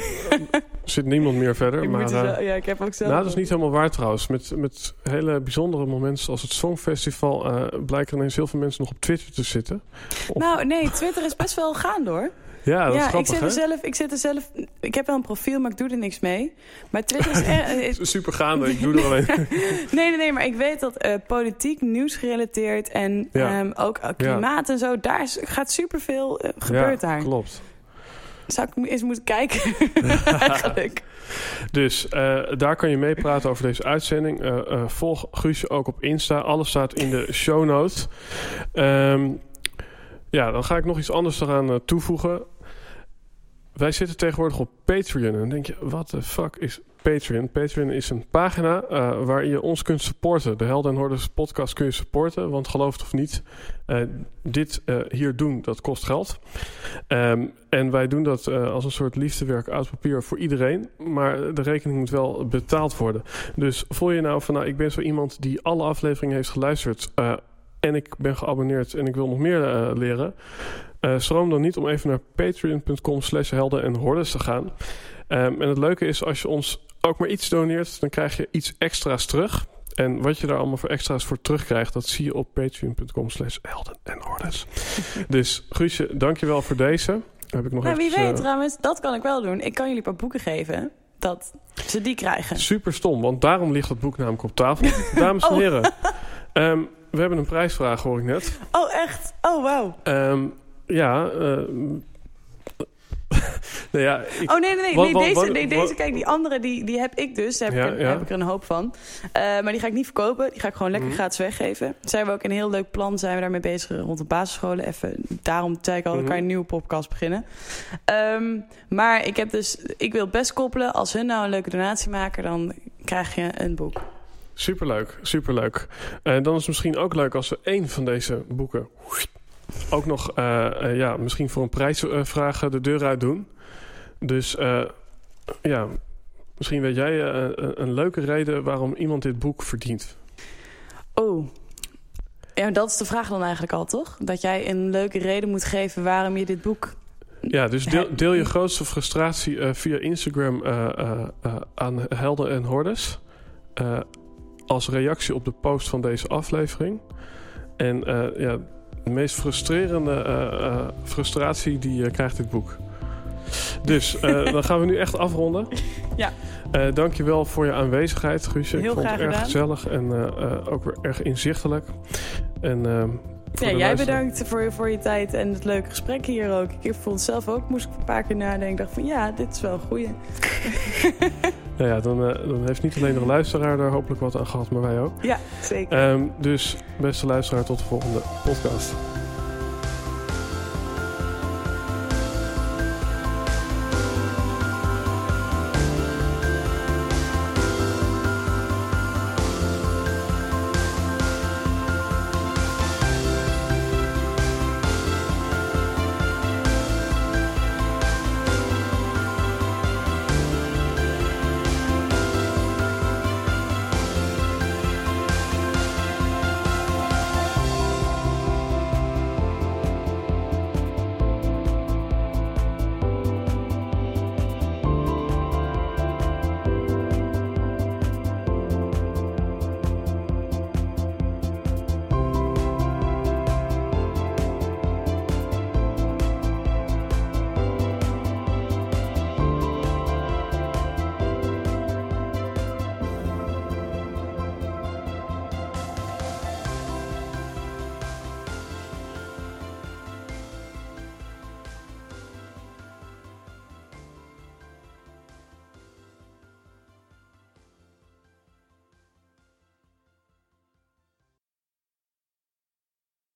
er [laughs] zit niemand meer verder. Ik, maar, er eh, ja, ik heb ook zelf... Nou, dat is niet helemaal waar trouwens. Met, met hele bijzondere momenten zoals het Songfestival... eh blijken ineens heel veel mensen nog op Twitter te zitten. Of- Nou, nee, Twitter is best wel gaande hoor. Ja, dat is ja, ik grappig, zit, hè? er zelf, ik zit er zelf... Ik heb wel een profiel, maar ik doe er niks mee. Maar Twitter is... er- [laughs] is- Super gaande, ik doe er alleen... [laughs] nee, nee, nee, maar ik weet dat eh, politiek, nieuws gerelateerd... en Ja. ehm, ook eh, klimaat en zo... daar is, gaat superveel uh, gebeurt ja, daar. klopt. Zou ik eens moeten kijken, [laughs] eigenlijk. Dus eh, daar kan je meepraten over deze uitzending. Eh, eh, volg Guusje ook op Insta. Alles staat in de show notes. Ehm, ja, dan ga ik nog iets anders eraan eh, toevoegen. Wij zitten tegenwoordig op Patreon. En dan denk je, wat de fuck is Patreon. Patreon is een pagina uh, waar je ons kunt supporten. De Helden en Hordes podcast kun je supporten. Want geloof het of niet, uh, dit hier doen, dat kost geld. Um, en wij doen dat als een soort liefdewerk uit papier voor iedereen. Maar de rekening moet wel betaald worden. Dus voel je nou van, nou, ik ben zo iemand die alle afleveringen heeft geluisterd... en ik ben geabonneerd en ik wil nog meer leren... Uh, stroom dan niet om even naar patreon.com slash helden en hordes te gaan. Um, en het leuke is, als je ons ook maar iets doneert, dan krijg je iets extra's terug. En wat je daar allemaal voor extra's voor terugkrijgt, dat zie je op patreon.com slash helden en hordes. [laughs] dus Guusje, dankjewel voor deze. Heb ik nog nou, wie weet uh, trouwens, dat kan ik wel doen. Ik kan jullie een paar boeken geven dat ze die krijgen. Super stom, want daarom ligt dat boek namelijk op tafel. [laughs] Dames en oh. heren, um, we hebben een prijsvraag, hoor ik net. Oh, echt? Oh, wauw. Um, ja, uh, [laughs] nou ja, ik, oh nee, nee, nee. Wat, nee, deze, nee deze, kijk, die andere die, die heb ik dus. Daar heb, ja, ik, er, ja. heb ik er een hoop van. Uh, maar die ga ik niet verkopen. Die ga ik gewoon lekker mm. gratis weggeven. Zijn we ook een heel leuk plan. Zijn we daarmee bezig rond de basisscholen. Even, daarom zei ik al, mm -hmm. kan je een nieuwe podcast beginnen. Um, maar ik heb dus, ik wil best koppelen. Als hun nou een leuke donatie maken, dan krijg je een boek. Superleuk, superleuk. En uh, dan is het misschien ook leuk als we één van deze boeken ook nog uh, uh, ja, misschien voor een prijsvraag uh, de deur uit doen. Dus ja, misschien weet jij een leuke reden waarom iemand dit boek verdient. Oh, ja, dat is de vraag dan eigenlijk al, toch? Dat jij een leuke reden moet geven waarom je dit boek... Ja, dus deel, deel je grootste frustratie via Instagram aan Helden en Hordes. Als reactie op de post van deze aflevering. En ja, de meest frustrerende uh, uh, frustratie die krijgt dit boek. Dus [laughs] dan gaan we nu echt afronden. Ja. Uh, dankjewel voor je aanwezigheid, Guusje. Heel Ik vond graag het erg gedaan. gezellig en ook weer erg inzichtelijk. En, ja, jij bedankt voor je, voor je tijd en het leuke gesprek hier ook. Ik vond zelf ook, moest ik een paar keer nadenken. Ik dacht van ja, dit is wel een goeie. [laughs] nou ja, dan, dan heeft niet alleen de luisteraar er hopelijk wat aan gehad, maar wij ook. Ja, zeker. Um, dus beste luisteraar, tot de volgende podcast.